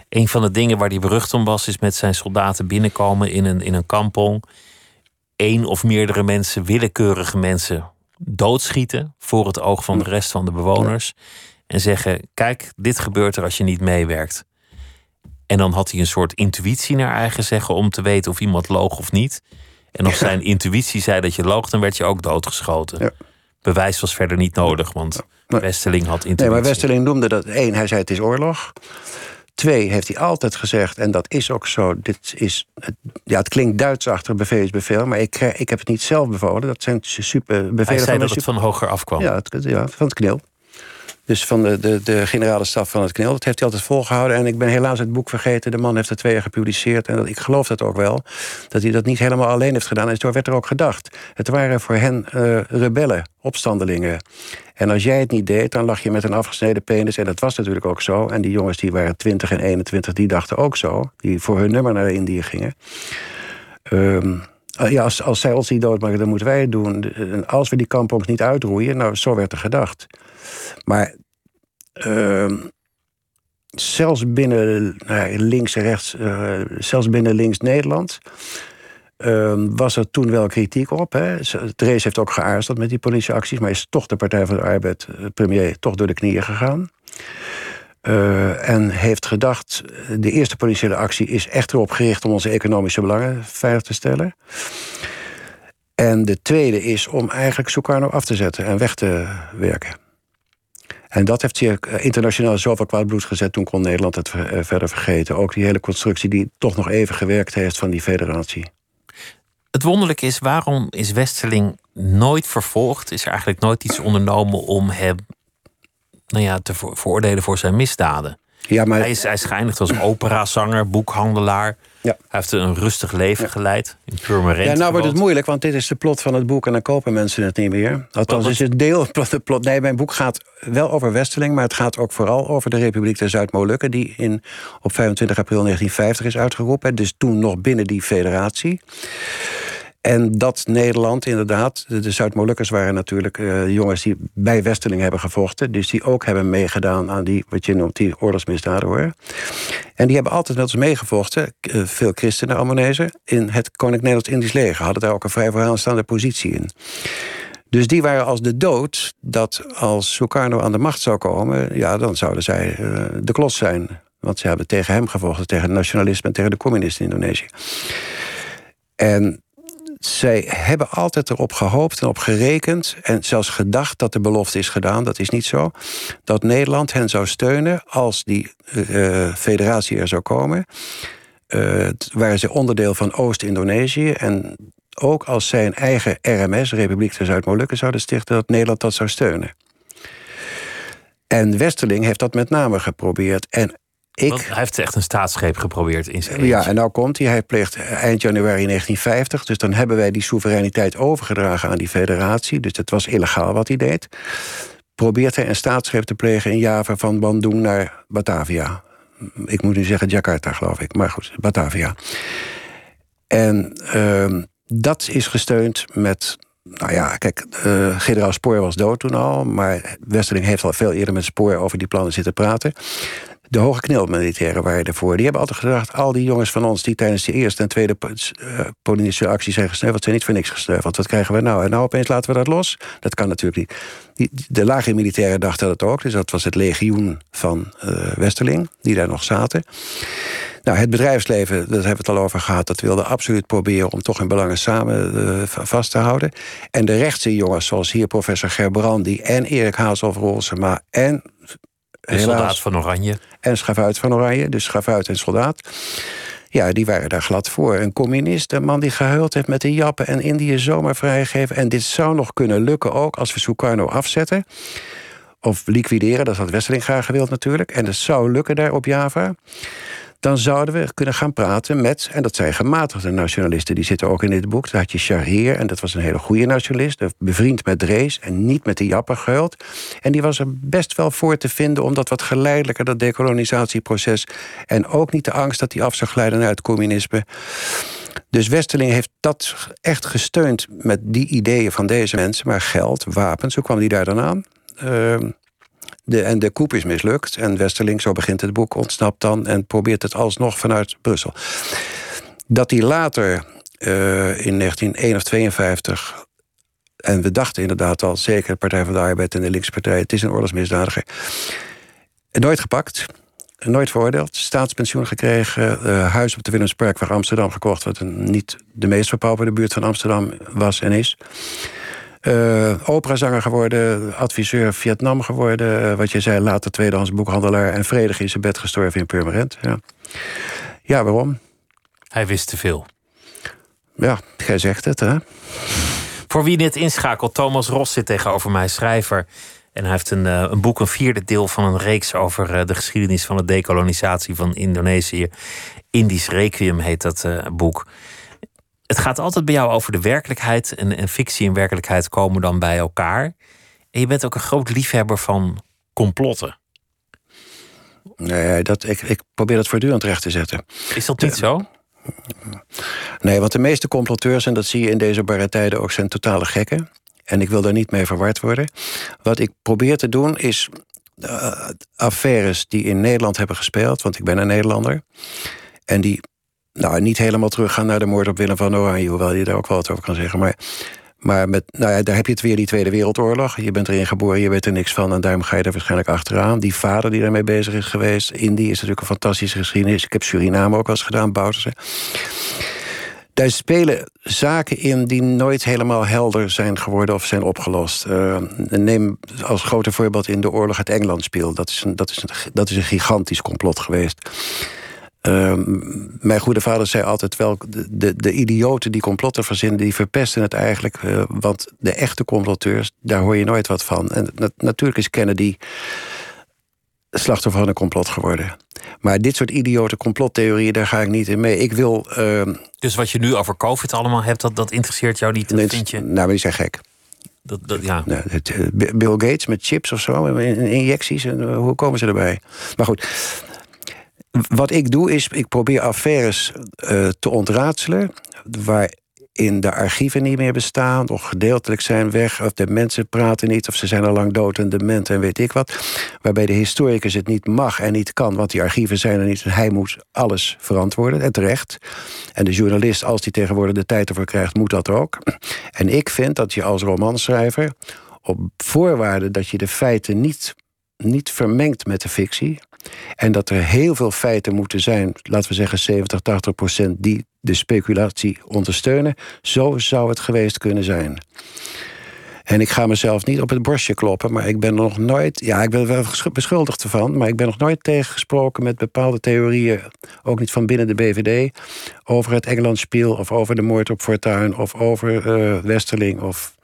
D: Een van de dingen waar hij berucht om was, is met zijn soldaten binnenkomen in een, in een kampong. Eén of meerdere mensen, willekeurige mensen, doodschieten voor het oog van de rest van de bewoners. En zeggen: Kijk, dit gebeurt er als je niet meewerkt. En dan had hij een soort intuïtie naar eigen zeggen om te weten of iemand loog of niet. En als <laughs> zijn intuïtie zei dat je loog, dan werd je ook doodgeschoten. Ja bewijs was verder niet nodig, want. Westeling had intuïtie.
E: Nee, maar Westeling noemde dat één, hij zei het is oorlog. Twee, heeft hij altijd gezegd, en dat is ook zo. Dit is, ja, het klinkt Duits achter bevel is bevel, maar ik, ik heb het niet zelf bevolen. Dat zijn super bevelen
D: hij zei
E: van
D: dat het van hoger afkwam.
E: Ja, het, ja, van het knil. Dus van de, de, de generale staf van het KNIL. Dat heeft hij altijd volgehouden. En ik ben helaas het boek vergeten. De man heeft het twee jaar gepubliceerd. En ik geloof dat ook wel. Dat hij dat niet helemaal alleen heeft gedaan. En zo werd er ook gedacht. Het waren voor hen uh, rebellen, opstandelingen. En als jij het niet deed, dan lag je met een afgesneden penis. En dat was natuurlijk ook zo. En die jongens die waren 20 en 21, die dachten ook zo. Die voor hun nummer naar Indië gingen. Um, ja, als, als zij ons niet doodmaken, dan moeten wij het doen. En als we die kampongs niet uitroeien, nou, zo werd er gedacht. Maar uh, zelfs binnen nou, links rechts, uh, zelfs binnen links Nederland. Uh, was er toen wel kritiek op. Hè. Heeft ook geaarzeld met die politieacties, maar is toch de Partij van de Arbeid, premier, toch door de knieën gegaan. Uh, en heeft gedacht, de eerste politiële actie is echt erop gericht om onze economische belangen veilig te stellen. En de tweede is om eigenlijk Sukarno af te zetten en weg te werken. En dat heeft hier internationaal zoveel kwaad bloed gezet. Toen kon Nederland het eh, verder vergeten. Ook die hele constructie die toch nog even gewerkt heeft van die federatie.
D: Het wonderlijke is, waarom is Westerling nooit vervolgd? Is er eigenlijk nooit iets ondernomen om hem nou ja, te veroordelen voor zijn misdaden? Ja, maar... hij, is, hij is geëindigd als operazanger, boekhandelaar. Ja. Hij heeft een rustig leven geleid in Purmerend.
E: Ja, nou wordt het moeilijk, want dit is de plot van het boek en dan kopen mensen het niet meer. Althans, is het deel de plot. Nee, mijn boek gaat wel over Westeling, maar het gaat ook vooral over de Republiek der Zuid-Molukken, die in, op 25 april 1950 is uitgeroepen. Dus toen nog binnen die federatie. En dat Nederland inderdaad, de Zuid-Molukkers waren natuurlijk uh, jongens die bij Westeling hebben gevochten. Dus die ook hebben meegedaan aan die, wat je noemt, die oorlogsmisdaden hoor. En die hebben altijd met ons meegevochten, uh, veel christenen, Ammonezen, in het Koninklijk Nederlands-Indisch leger. Hadden daar ook een vrij vooraanstaande positie in. Dus die waren als de dood dat als Sukarno aan de macht zou komen, ja, dan zouden zij uh, de klos zijn. Want ze hebben tegen hem gevochten, tegen het nationalisme en tegen de communisten in Indonesië. En zij hebben altijd erop gehoopt en op gerekend... en zelfs gedacht dat de belofte is gedaan, dat is niet zo... dat Nederland hen zou steunen als die uh, federatie er zou komen... Uh, waren ze onderdeel van Oost-Indonesië... en ook als zij een eigen RMS, Republiek der Zuid-Molukken... zouden stichten, dat Nederland dat zou steunen. En Westerling heeft dat met name geprobeerd. En ik,
D: hij heeft echt een staatsgreep geprobeerd in zijn
E: Ja, en nou komt hij. Hij pleegt eind januari 1950. Dus dan hebben wij die soevereiniteit overgedragen aan die federatie. Dus dat was illegaal wat hij deed. Probeert hij een staatsgreep te plegen in Java van Bandung naar Batavia. Ik moet nu zeggen Jakarta, geloof ik. Maar goed, Batavia. En uh, dat is gesteund met nou ja, kijk, uh, generaal Spoor was dood toen al... maar Westerling heeft al veel eerder met Spoor over die plannen zitten praten. De hoge knilmilitairen waren ervoor. Die hebben altijd gedacht, al die jongens van ons... die tijdens de eerste en tweede uh, actie zijn gesneuveld... zijn niet voor niks gesneuveld. Wat krijgen we nou? En nou opeens laten we dat los? Dat kan natuurlijk niet. de lage militairen dachten dat ook. Dus dat was het legioen van uh, Westerling, die daar nog zaten. Nou, het bedrijfsleven, daar hebben we het al over gehad... dat wilde absoluut proberen om toch hun belangen samen uh, vast te houden. En de rechtse jongens, zoals hier professor Gerbrandi... en Erik Hazelf-Rolsema en
D: de soldaat van Oranje.
E: En schavuit van Oranje, dus schavuit en soldaat. Ja, die waren daar glad voor. Een communist, een man die gehuild heeft met de jappen... en Indië zomaar vrijgegeven. En dit zou nog kunnen lukken ook als we Sukarno afzetten. Of liquideren, dat had Westeling graag gewild natuurlijk. En dat zou lukken daar op Java dan zouden we kunnen gaan praten met, en dat zijn gematigde nationalisten, die zitten ook in dit boek. Daar had je Shahir, en dat was een hele goede nationalist, bevriend met Drees en niet met die Japper. En die was er best wel voor te vinden om dat wat geleidelijker, dat decolonisatieproces, en ook niet de angst dat hij af zou glijden naar het communisme. Dus Westerling heeft dat echt gesteund met die ideeën van deze mensen, maar geld, wapens, hoe kwam die daar dan aan? Uh, de, en de koep is mislukt. En Westerling, zo begint het boek, ontsnapt dan... en probeert het alsnog vanuit Brussel. Dat hij later, uh, in 1951... en we dachten inderdaad al, zeker de Partij van de Arbeid... en de Linkse Partij, het is een oorlogsmisdadiger... nooit gepakt... Nooit veroordeeld, staatspensioen gekregen, uh, huis op de Willemsparkweg Amsterdam gekocht, wat een, niet de meest verpauperde buurt van Amsterdam was en is. Uh, operazanger geworden, adviseur Vietnam geworden. Uh, wat je zei, later tweedehands boekhandelaar... en vredig in zijn bed gestorven in Purmerend. Ja, ja waarom?
D: Hij wist te veel.
E: Ja, jij zegt het, hè?
D: Voor wie dit inschakelt, Thomas Ros zit tegenover mij, schrijver... En hij heeft een, eh, een boek, een vierde deel van een reeks over eh, de geschiedenis van de dekolonisatie van Indonesië. Indisch Requiem heet dat eh, boek. Het gaat altijd bij jou over de werkelijkheid. En, en fictie en werkelijkheid komen dan bij elkaar. En je bent ook een groot liefhebber van complotten.
E: Nee, dat, ik, ik probeer dat voortdurend recht te zetten.
D: Is dat niet zo?
E: Nee, want de meeste comploteurs, en dat zie je in deze barre tijden ook, zijn totale gekken. En ik wil daar niet mee verward worden. Wat ik probeer te doen is uh, affaires die in Nederland hebben gespeeld, want ik ben een Nederlander. En die nou, niet helemaal teruggaan naar de moord op Willem van Oranje, hoewel je daar ook wel wat over kan zeggen. Maar, maar met, nou ja, daar heb je het weer, die Tweede Wereldoorlog. Je bent erin geboren, je weet er niks van en daarom ga je er waarschijnlijk achteraan. Die vader die daarmee bezig is geweest. Indië is natuurlijk een fantastische geschiedenis. Ik heb Suriname ook wel eens gedaan, Bouterse. Daar spelen zaken in die nooit helemaal helder zijn geworden of zijn opgelost. Uh, neem als grote voorbeeld in de oorlog het Engeland speel. Dat is een, dat is dat is een gigantisch complot geweest. Uh, mijn goede vader zei altijd wel... De, de, de idioten die complotten verzinnen, die verpesten het eigenlijk. Uh, want de echte comploteurs, daar hoor je nooit wat van. En na, natuurlijk is Kennedy slachtoffer van een complot geworden. Maar dit soort idiote complottheorieën, daar ga ik niet in mee. Ik wil. Uh,
D: dus wat je nu over COVID allemaal hebt, dat, dat interesseert jou niet?
E: Nee,
D: vind je?
E: Nou, maar die zijn gek.
D: Dat, dat, ja.
E: Nou, uh, Bill Gates met chips of zo, injecties, en, uh, hoe komen ze erbij? Maar goed. Wat ik doe is, ik probeer affaires uh, te ontraadselen. Waar in de archieven niet meer bestaan, of gedeeltelijk zijn weg, of de mensen praten niet, of ze zijn al lang dood en dement en weet ik wat. Waarbij de historicus het niet mag en niet kan, want die archieven zijn er niet. Hij moet alles verantwoorden, en terecht. En de journalist, als die tegenwoordig de tijd ervoor krijgt, moet dat ook. En ik vind dat je als romanschrijver, op voorwaarde dat je de feiten niet, niet vermengt met de fictie, en dat er heel veel feiten moeten zijn, laten we zeggen 70, 80 procent, die de speculatie ondersteunen. Zo zou het geweest kunnen zijn. En ik ga mezelf niet op het borstje kloppen, maar ik ben nog nooit. Ja, ik ben wel beschuldigd ervan, maar ik ben nog nooit tegengesproken met bepaalde theorieën, ook niet van binnen de BVD, over het Engelandspiel of over de moord op Fortuin of over uh, Westerling of.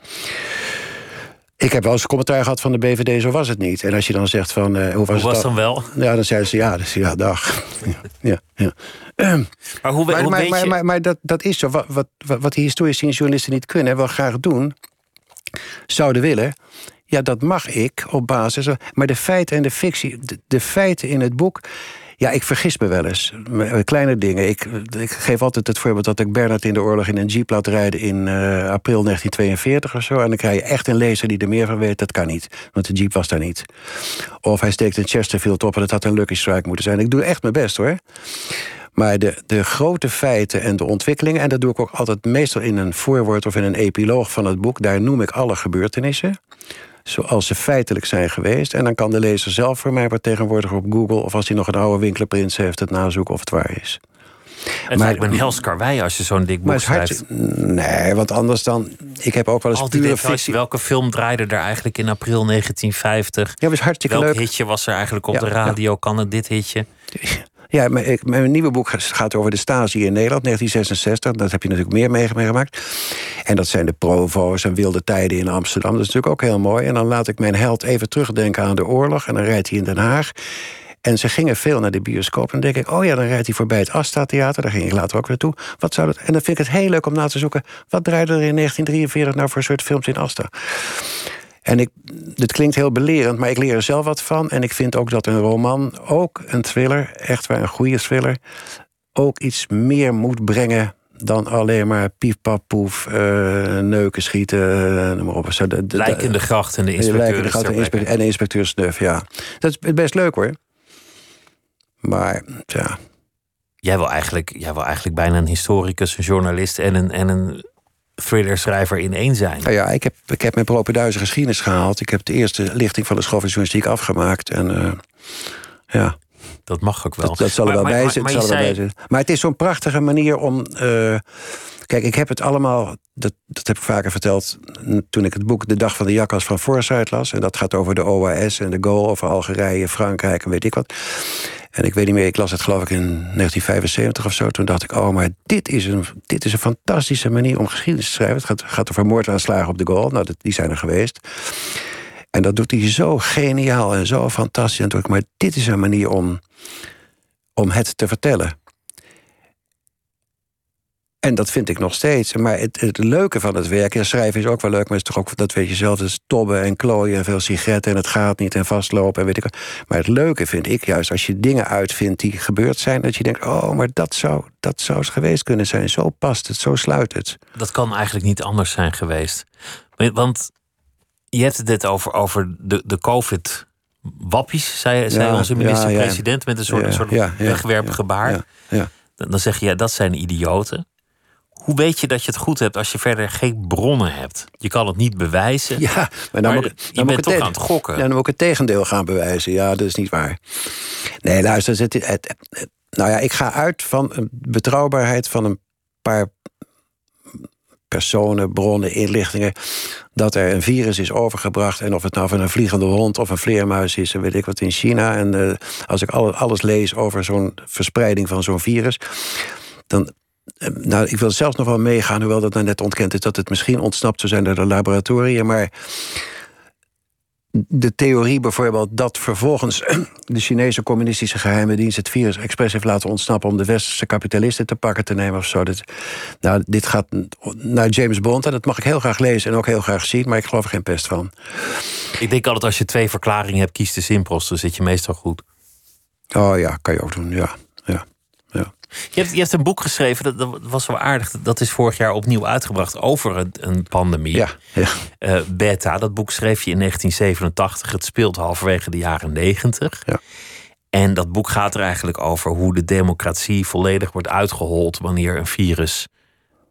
E: Ik heb wel eens een commentaar gehad van de BVD, zo was het niet. En als je dan zegt van... Uh, hoe was,
D: hoe
E: het
D: was dan wel?
E: Ja, dan zeiden ze ja, dus, ja dag. ja, <laughs> ja.
D: Maar, hoe,
E: maar,
D: hoe
E: maar,
D: weet
E: maar,
D: je...
E: maar, maar, dat, dat is zo. Wat, wat, wat die historici en journalisten niet kunnen... en wel graag doen, zouden willen... ja, dat mag ik op basis... maar de feiten en de fictie... de, de feiten in het boek... Ja, ik vergis me wel eens. Kleine dingen. Ik, ik, geef altijd het voorbeeld dat ik Bernard in de oorlog in een jeep laat rijden in uh, april 1942 of zo. En dan krijg je echt een lezer die er meer van weet. Dat kan niet, want de jeep was daar niet. Of hij steekt een Chesterfield op en dat had een Lucky Strike moeten zijn. Ik doe echt mijn best hoor. Maar de, de grote feiten en de ontwikkelingen... en dat doe ik ook altijd meestal in een voorwoord of in een epiloog van het boek... daar noem ik alle gebeurtenissen zoals ze feitelijk zijn geweest. En dan kan de lezer zelf voor mij wat tegenwoordig op Google... of als hij nog een oude winkelprins heeft, het nazoeken of het waar is.
D: Het lijkt me een hels karwei als je zo'n dik boek schrijft.
E: Nee, want anders dan... Ik heb ook wel eens
D: details.
E: fictie...
D: Welke film draaide er eigenlijk in april 1950?
E: Ja, was hartstikke
D: Welk
E: leuk.
D: hitje was er eigenlijk op
E: Ja,
D: de radio? Kan het dit hitje?
E: Ja, mijn, mijn nieuwe boek gaat over de Stasi in Nederland, 1966. Dat heb je natuurlijk meer mee- meegemaakt. En dat zijn de provo's en wilde tijden in Amsterdam. Dat is natuurlijk ook heel mooi. En dan laat ik mijn held even terugdenken aan de oorlog. En dan rijdt hij in Den Haag. En ze gingen veel naar de bioscoop. En dan denk ik, oh ja, dan rijdt hij voorbij het Asta-theater. Daar ging ik later ook naartoe. Wat zou dat... En dan vind ik het heel leuk om na te zoeken... wat draaide er in 1943 nou voor soort films in Asta? En ik, dit klinkt heel belerend, maar ik leer er zelf wat van. En ik vind ook dat een roman, ook een thriller, echt waar een goede thriller, ook iets meer moet brengen dan alleen maar pief, pap, poef, eh, neuken, schieten, eh, noem maar op. Zo, de, de,
D: Lijk in de gracht en de inspecteur.
E: de
D: plekke.
E: en de inspecteur Snuf, ja. Dat is best leuk hoor. Maar ja,
D: Jij wil, eigenlijk, jij wil eigenlijk bijna een historicus, een journalist en een, en een thrillerschrijver in één zijn.
E: nou ja ik, heb, ik heb mijn propenduizen geschiedenis gehaald. Ik heb de eerste lichting van de school van journalistiek afgemaakt. En eh, ja,
D: Dat mag ook wel.
E: Dat, dat zal er wel bij
D: maar
E: er zitten. Maar het is zo'n prachtige manier om. eh, kijk, ik heb het allemaal. Dat, dat heb ik vaker verteld. Toen ik het boek De Dag van de Jakhals van Forsyth las. En dat gaat over de OAS en de Gaulle, over Algerije, Frankrijk en weet ik wat. En ik weet niet meer, ik las het geloof ik in 1975 of zo. Toen dacht ik, oh, maar dit is een, dit is een fantastische manier om geschiedenis te schrijven. Het gaat, gaat over moordaanslagen op de Gaulle. Nou, die zijn er geweest. En dat doet hij zo geniaal en zo fantastisch. En toen ik, maar dit is een manier om, om het te vertellen. En dat vind ik nog steeds. Maar het, het leuke van het werk, ja, schrijven is ook wel leuk, maar het is toch ook, dat weet je zelf, het is tobben en klooien en veel sigaretten en het gaat niet en vastlopen en weet ik wat. Maar het leuke vind ik juist als je dingen uitvindt die gebeurd zijn, dat je denkt, oh, maar dat zou, dat zou het geweest kunnen zijn. Zo past het, zo sluit het.
D: Dat kan eigenlijk niet anders zijn geweest. Want je hebt het dit over, over de, de COVID. Wappies, zei, zei onze minister-president met een soort, ja, soort wegwerpgebaar. Dan zeg je, ja, dat zijn idioten. Hoe weet je dat je het goed hebt als je verder geen bronnen hebt? Je kan het niet bewijzen.
E: Ja, maar dan, moet, dan
D: je bent toch aan het gokken.
E: Ja, dan moet ik het tegendeel gaan bewijzen. Ja, dat is niet waar. Nee, luister, het, het, nou ja, ik ga uit van een betrouwbaarheid van een paar personen, bronnen, inlichtingen. dat er een virus is overgebracht. En of het nou van een vliegende hond of een vleermuis is, weet ik wat in China. En uh, als ik alles lees over zo'n verspreiding van zo'n virus. dan nou, ik wil zelfs nog wel meegaan, hoewel dat nou net ontkend is... dat het misschien ontsnapt zou zijn door de laboratoria. Maar de theorie bijvoorbeeld dat vervolgens <clears throat> de Chinese communistische geheime dienst het virus expres heeft laten ontsnappen om de westerse kapitalisten te pakken te nemen of zo. Dat, nou, dit gaat naar James Bond en dat mag ik heel graag lezen en ook heel graag zien, maar ik geloof er geen pest van.
D: Ik denk altijd als je twee verklaringen hebt, kies de simpelste, dan zit je meestal goed.
E: Oh ja, kan je ook doen, ja. ja.
D: Je hebt, je hebt een boek geschreven, dat, was wel aardig. Dat is vorig jaar opnieuw uitgebracht over een, een pandemie.
E: Ja, ja.
D: Uh, Beta, dat boek schreef je in 1987. Het speelt halverwege de jaren 90.
E: Ja.
D: En dat boek gaat er eigenlijk over hoe de democratie volledig wordt uitgehold wanneer een virus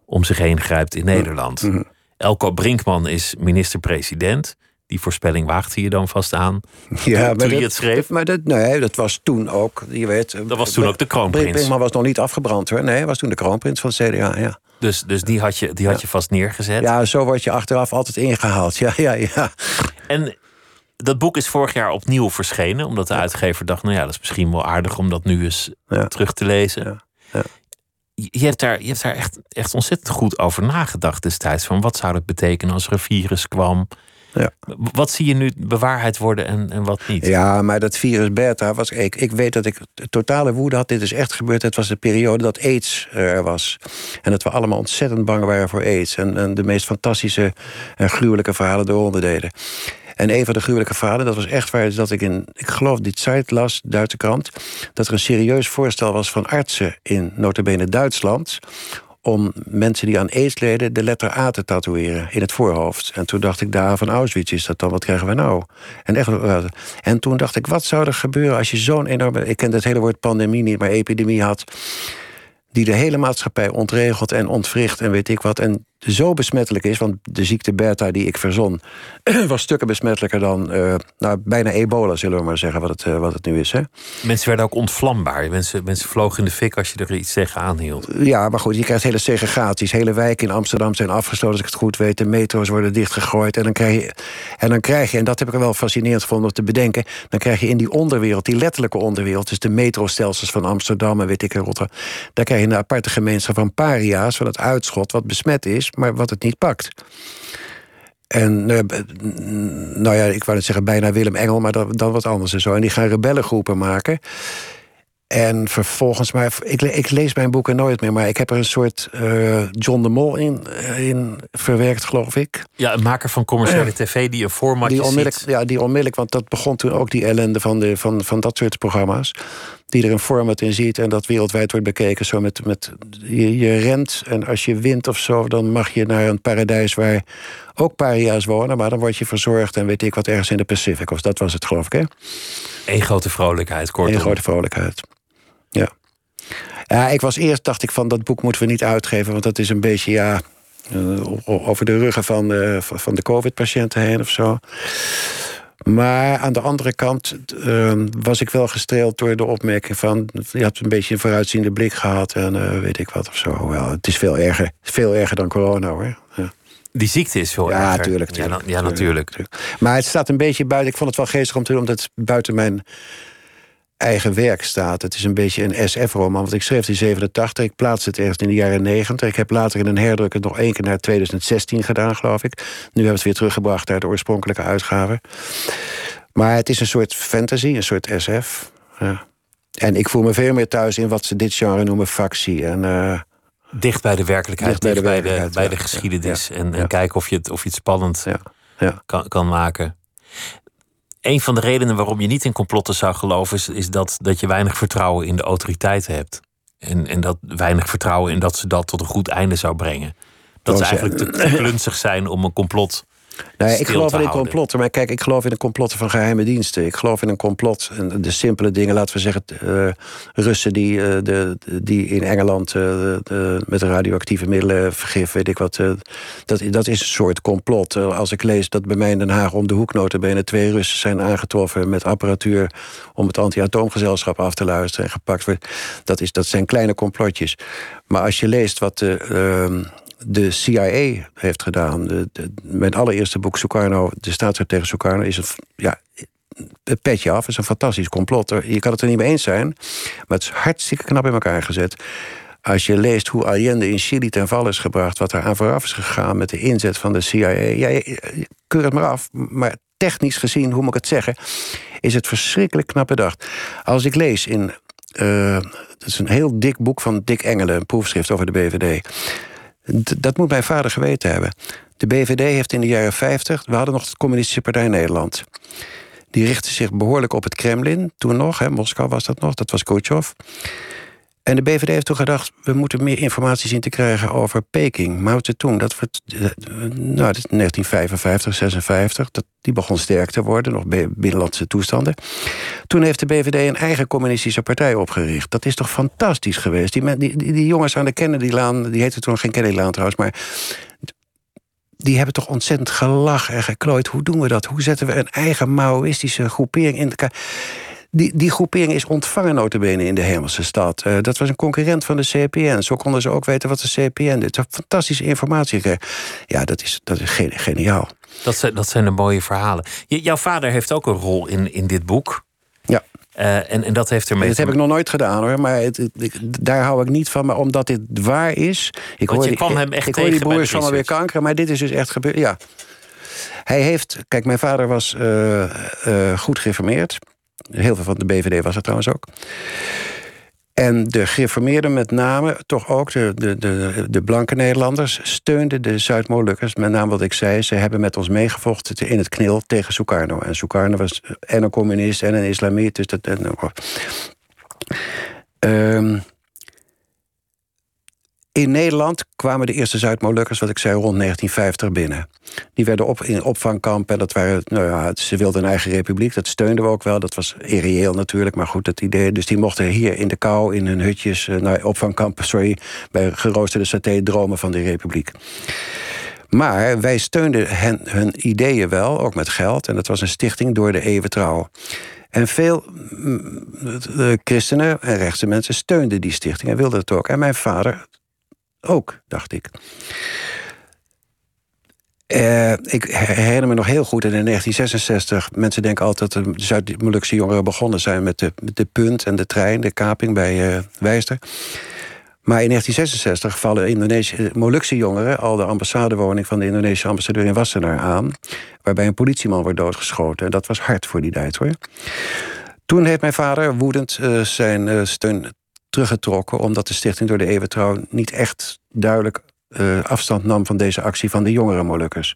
D: om zich heen grijpt in Nederland. Mm Elko Brinkman is minister-president. Die voorspelling waagde je dan vast aan ja, toen, je het schreef?
E: Maar dat, nee, dat was toen ook, je weet...
D: Dat was toen ook de kroonprins.
E: Maar was nog niet afgebrand hoor. Nee, was toen de kroonprins van het CDA, ja.
D: Dus, dus die had je, die had je vast neergezet?
E: Ja, zo word je achteraf altijd ingehaald. Ja, ja, ja.
D: En dat boek is vorig jaar opnieuw verschenen, omdat de uitgever dacht: nou ja, dat is misschien wel aardig om dat nu eens terug te lezen. Ja. Je hebt daar, je hebt daar echt, echt ontzettend goed over nagedacht destijds. Van wat zou het betekenen als er een virus kwam?
E: Ja.
D: Wat zie je nu bewaarheid worden en, en wat niet?
E: Ja, maar dat virus beta was. Ik, ik weet dat ik totale woede had. Dit is echt gebeurd. Het was de periode dat AIDS er was. En dat we allemaal ontzettend bang waren voor AIDS. En, en de meest fantastische en gruwelijke verhalen eronder deden. En een van de gruwelijke verhalen, dat was echt waar, is dat ik in, ik geloof, die site las, Duitse krant, dat er een serieus voorstel was van artsen in notabene Duitsland om mensen die aan aids leden de letter A te tatoeëren in het voorhoofd. En toen dacht ik, daar van Auschwitz is dat dan, wat krijgen we nou? En, echt, en toen dacht ik, wat zou er gebeuren als je zo'n enorme... Ik ken het hele woord pandemie niet, maar epidemie had... die de hele maatschappij ontregelt en ontwricht en weet ik wat... en zo besmettelijk is, want de ziekte beta die ik verzon... <clears throat> was stukken besmettelijker dan uh, nou, bijna ebola, zullen we maar zeggen, wat het, uh, wat het nu is. Hè?
D: Mensen werden ook ontvlambaar. Mensen, mensen vlogen in de fik als je er iets tegen aanhield.
E: Ja, maar goed, je krijgt hele segregaties. Hele wijken in Amsterdam zijn afgesloten, als ik het goed weet. De metro's worden dichtgegooid. En dan krijg je, en, dan krijg je, en dat heb ik wel fascinerend gevonden om te bedenken... dan krijg je in die onderwereld, die letterlijke onderwereld... dus de metrostelsels van Amsterdam en weet ik Rotterdam... daar krijg je een aparte gemeenschap van paria's, van het uitschot... wat besmet is maar wat het niet pakt. En uh, nou ja, ik wou net zeggen bijna Willem Engel, maar dan, dan wat anders en zo. En die gaan rebellengroepen maken. En vervolgens, maar ik, ik, lees mijn boeken nooit meer, maar ik heb er een soort uh, John de Mol in, uh, in verwerkt, geloof ik.
D: Ja, een maker van commerciële tv die een formatje
E: die onmiddellijk,
D: ziet.
E: Ja, die onmiddellijk, want dat begon toen ook die ellende van, de, van, van dat soort programma's. Die er een format in ziet en dat wereldwijd wordt bekeken. Zo met, met je, je rent en als je wint of zo, dan mag je naar een paradijs waar ook paria's wonen. Maar dan word je verzorgd en weet ik wat ergens in de Pacific. Of dat was het, geloof ik, hè?
D: Eén grote vrolijkheid, kortom.
E: Eén grote vrolijkheid. Ja. Ja, ik was eerst, dacht ik van dat boek moeten we niet uitgeven, want dat is een beetje, ja, eh, over de ruggen van, uh, van de COVID-patiënten heen of zo. Maar aan de andere kant uh, was ik wel gestreeld door de opmerking van... je had een beetje een vooruitziende blik gehad en uh, weet ik wat of zo. Wel, het is veel erger, veel erger dan corona hoor. Ja.
D: Die ziekte is veel
E: ja,
D: erger.
E: Tuurlijk,
D: tuurlijk, ja, ja, natuurlijk.
E: Maar het staat een beetje buiten... Ik vond het wel geestig om te doen, omdat het buiten mijn eigen werk staat. Het is een beetje een SF-roman, want ik schreef in 87. Ik plaatste het ergens in de jaren 90. Ik heb later in een herdruk het nog één keer naar 2016 gedaan, geloof ik. Nu hebben we het weer teruggebracht naar de oorspronkelijke uitgave. Maar het is een soort fantasy, een soort SF. Ja. En ik voel me veel meer thuis in wat ze dit genre noemen factie. En, uh,
D: dicht bij de werkelijkheid, dicht bij de, bij de, bij de geschiedenis. en, en kijken of je het, of je het spannend Kan, kan maken een van de redenen waarom je niet in complotten zou geloven, is, is dat, dat je weinig vertrouwen in de autoriteiten hebt. En, en dat weinig vertrouwen in dat ze dat tot een goed einde zou brengen. Dat ze eigenlijk te klunzig zijn om een complot
E: Nee, ik geloof in complotten. Maar kijk, ik geloof in een complotten van geheime diensten. Ik geloof in een complot. En de simpele dingen, laten we zeggen, uh, Russen die, uh, de, die in Engeland uh, de, met radioactieve middelen vergif, weet ik wat. dat, dat is een soort complot. als ik lees dat bij mij in Den Haag om de hoek notabene twee Russen zijn aangetroffen met apparatuur om het anti-atoomgezelschap af te luisteren en gepakt wordt. Dat, is, dat zijn kleine complotjes. Maar als je leest wat de ehm, de CIA heeft gedaan. De, mijn allereerste boek, Sukarno, de staatsstratege Sukarno, is een, ja, het petje af. is een fantastisch complot. Je kan het er niet mee eens zijn, maar het is hartstikke knap in elkaar gezet. Als je leest hoe Allende in Chili ten val is gebracht, wat er aan vooraf is gegaan met de inzet van de CIA. Ja, keur het maar af, maar technisch gezien, hoe moet ik het zeggen, is het verschrikkelijk knap bedacht. Als ik lees in. Uh, het is een heel dik boek van Dick Engelen, een proefschrift over de BVD dat moet mijn vader geweten hebben. De BVD heeft in de jaren 50, we hadden nog de Communistische Partij Nederland. Die richtte zich behoorlijk op het Kremlin, toen nog, hè, Moskou was dat nog, dat was Khrushchev. En de BVD heeft toen gedacht, we moeten meer informatie zien te krijgen over Peking. Mao Zedong, dat wordt, eh, nou, 1955, 56, dat, die begon sterk te worden, nog binnenlandse toestanden. Toen heeft de BVD een eigen communistische partij opgericht. Dat is toch fantastisch geweest. Die, die, die, jongens aan de Kennedylaan, die heette toen geen Kennedylaan trouwens, maar die hebben toch ontzettend gelachen en geklooid. Hoe doen we dat? Hoe zetten we een eigen Maoïstische groepering in elkaar? Die, die groepering is ontvangen notabene in de hemelse stad. Uh, dat was een concurrent van de CPN. Zo konden ze ook weten wat de CPN deed. Fantastische informatie Ja, dat is, dat is geniaal.
D: Dat zijn, dat zijn de mooie verhalen. jouw vader heeft ook een rol in, in dit boek.
E: Ja.
D: Uh, en, en dat heeft ermee.
E: Dat heb ik nog nooit gedaan hoor. Maar het, daar hou ik niet van. Maar omdat dit waar is. Ik
D: hoor, je kwam hem echt ik, tegen.
E: Ik hoor die broers van weer kanker. Maar dit is dus echt gebeurd. Ja. Hij heeft. Kijk, mijn vader was uh, uh, goed geïnformeerd. Heel veel van de BVD was het trouwens ook. En de gereformeerden, met name, toch ook de, de, de, de blanke Nederlanders, steunden de Zuid-Molukkers. Met name wat ik zei, ze hebben met ons meegevochten in het knil tegen Sukarno. En Sukarno was en een communist en een islamiet. Dus dat. En, um, in Nederland kwamen de eerste Zuid-Molukkers, wat ik zei, rond 1950 binnen. Die werden op in opvangkampen. Dat waren, nou ja, ze wilden een eigen republiek. Dat steunden we ook wel. Dat was irreëel natuurlijk, maar goed, dat idee. Dus die mochten hier in de kou, in hun hutjes, nou, opvangkampen, sorry, bij geroosterde saté dromen van die republiek. Maar wij steunden hen, hun ideeën wel, ook met geld. En dat was een stichting door de Eeuwentrouw. En veel mm, christenen en rechtse mensen steunden die stichting en wilden het ook. En mijn vader ook, dacht ik. Uh, ik herinner me nog heel goed, in 1966... mensen denken altijd dat de Zuid-Molukse jongeren begonnen zijn... met de, de punt en de trein, de kaping bij uh, Wijster. Maar in 1966 vallen Indonesische, Molukse jongeren... al de ambassadewoning van de Indonesische ambassadeur in Wassenaar aan... waarbij een politieman wordt doodgeschoten. En dat was hard voor die tijd, hoor. Toen heeft mijn vader woedend uh, zijn steun teruggetrokken... omdat de stichting door de Eeuwentrouw niet echt duidelijk uh, afstand nam... van deze actie van de jongere Molukkers.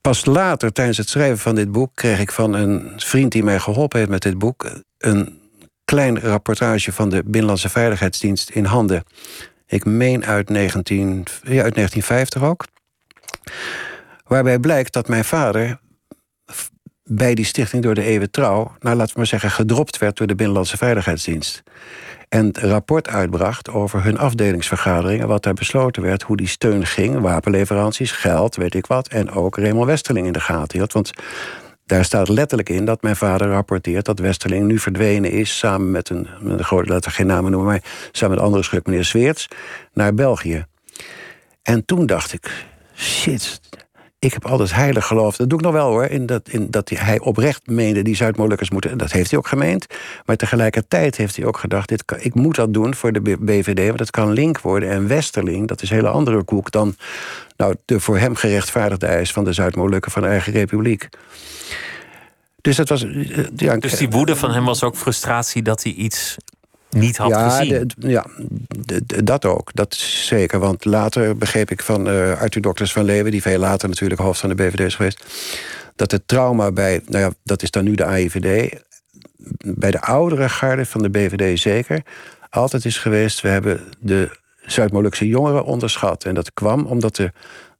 E: Pas later, tijdens het schrijven van dit boek... kreeg ik van een vriend die mij geholpen heeft met dit boek... een klein rapportage van de Binnenlandse Veiligheidsdienst in handen. Ik meen uit, 19, ja, uit 1950 ook. Waarbij blijkt dat mijn vader bij die stichting door de Eeuwen Trouw... nou, laten we maar zeggen, gedropt werd door de Binnenlandse Veiligheidsdienst. En een rapport uitbracht over hun afdelingsvergaderingen... wat daar besloten werd, hoe die steun ging... wapenleveranties, geld, weet ik wat... en ook Raymond Westerling in de gaten hield. Want daar staat letterlijk in dat mijn vader rapporteert... dat Westerling nu verdwenen is samen met een... Met een laten we geen namen noemen, maar samen met andere schrik, meneer Zweerts... naar België. En toen dacht ik, shit, ik heb altijd heilig geloofd. Dat doe ik nog wel hoor. In dat, in dat hij oprecht meende die Zuid-Molukkers moeten. Dat heeft hij ook gemeend. Maar tegelijkertijd heeft hij ook gedacht: dit ik moet dat doen voor de BVD. Want het kan link worden. En Westerling, dat is een hele andere koek dan nou, de voor hem gerechtvaardigde eis van de Zuid-Molukken van de eigen republiek. Dus, dat was, eh,
D: dus die woede van hem was ook frustratie dat hij iets niet had ja, gezien.
E: ja, dat ook. Dat zeker. Want later begreep ik van uh, Arthur Dokters van Leeuwen... die veel later natuurlijk hoofd van de BVD is geweest... dat het trauma bij, nou ja, dat is dan nu de AIVD... bij de oudere garde van de BVD zeker... altijd is geweest, we hebben de Zuid-Molukse jongeren onderschat. En dat kwam omdat de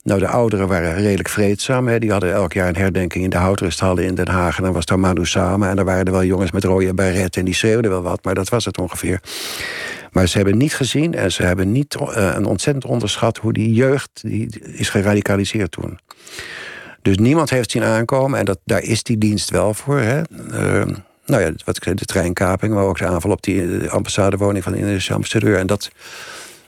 E: nou, de ouderen waren redelijk vreedzaam. Hè. Die hadden elk jaar een herdenking in de houtrusthallen in Den Haag. En dan was daar Manu samen. En dan waren er wel jongens met rode baret en die schreeuwden wel wat. Maar dat was het ongeveer. Maar ze hebben niet gezien en ze hebben niet uh, een ontzettend onderschat... hoe die jeugd die is geradicaliseerd toen. Dus niemand heeft zien aankomen. En dat, daar is die dienst wel voor. Hè. Uh, nou ja, wat de treinkaping... maar ook de aanval op die ambassadewoning van de Indische ambassadeur. En dat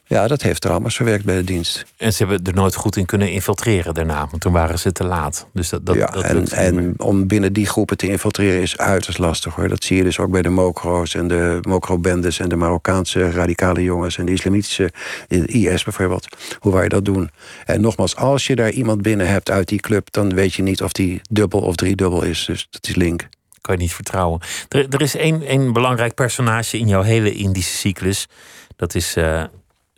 E: ja, dat heeft trauma's verwerkt bij de dienst.
D: En ze hebben er nooit goed in kunnen infiltreren daarna, want toen waren ze te laat. Dus dat, dat,
E: ja,
D: dat
E: en, en om binnen die groepen te infiltreren is uiterst lastig hoor. Dat zie je dus ook bij de Mokro's en de Mokro-bendes en de Marokkaanse radicale jongens en de islamitische IS bijvoorbeeld. Hoe wij dat doen. En nogmaals, als je daar iemand binnen hebt uit die club, dan weet je niet of die dubbel of driedubbel is. Dus dat is link.
D: Kan je niet vertrouwen. Er, er is één, één belangrijk personage in jouw hele Indische cyclus. Dat is uh,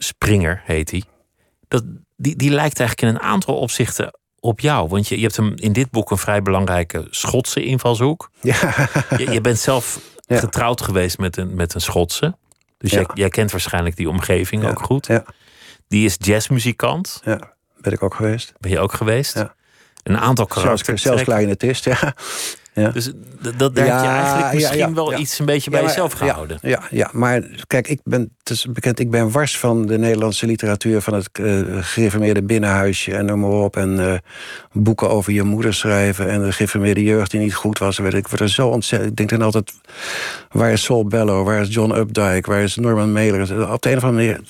D: Springer heet hij. Dat, die, die lijkt eigenlijk in een aantal opzichten op jou. Want je, je hebt hem in dit boek een vrij belangrijke Schotse invalshoek. Ja. Je, je bent zelf getrouwd geweest met een, met een Schotse. Dus jij, jij, kent waarschijnlijk die omgeving ook goed. Ja. Die is jazzmuzikant.
E: Ja, ben ik ook geweest.
D: Ben je ook geweest? Ja. Een aantal karakters.
E: Zelfs, zelfs clarinetist, ja.
D: Ja. Dus dat, heb je eigenlijk misschien wel iets een beetje bij jezelf gehouden.
E: Ja, ja, maar kijk, ik ben, het is bekend, ik ben wars van de Nederlandse literatuur, van het uh, gereformeerde binnenhuisje en noem maar op. En uh, boeken over je moeder schrijven en de gereformeerde jeugd die niet goed was. Weet ik word er zo ontzettend. Ik denk dan altijd: waar is Saul Bellow, waar is John Updike, waar is Norman Mailer? Op de een of andere manier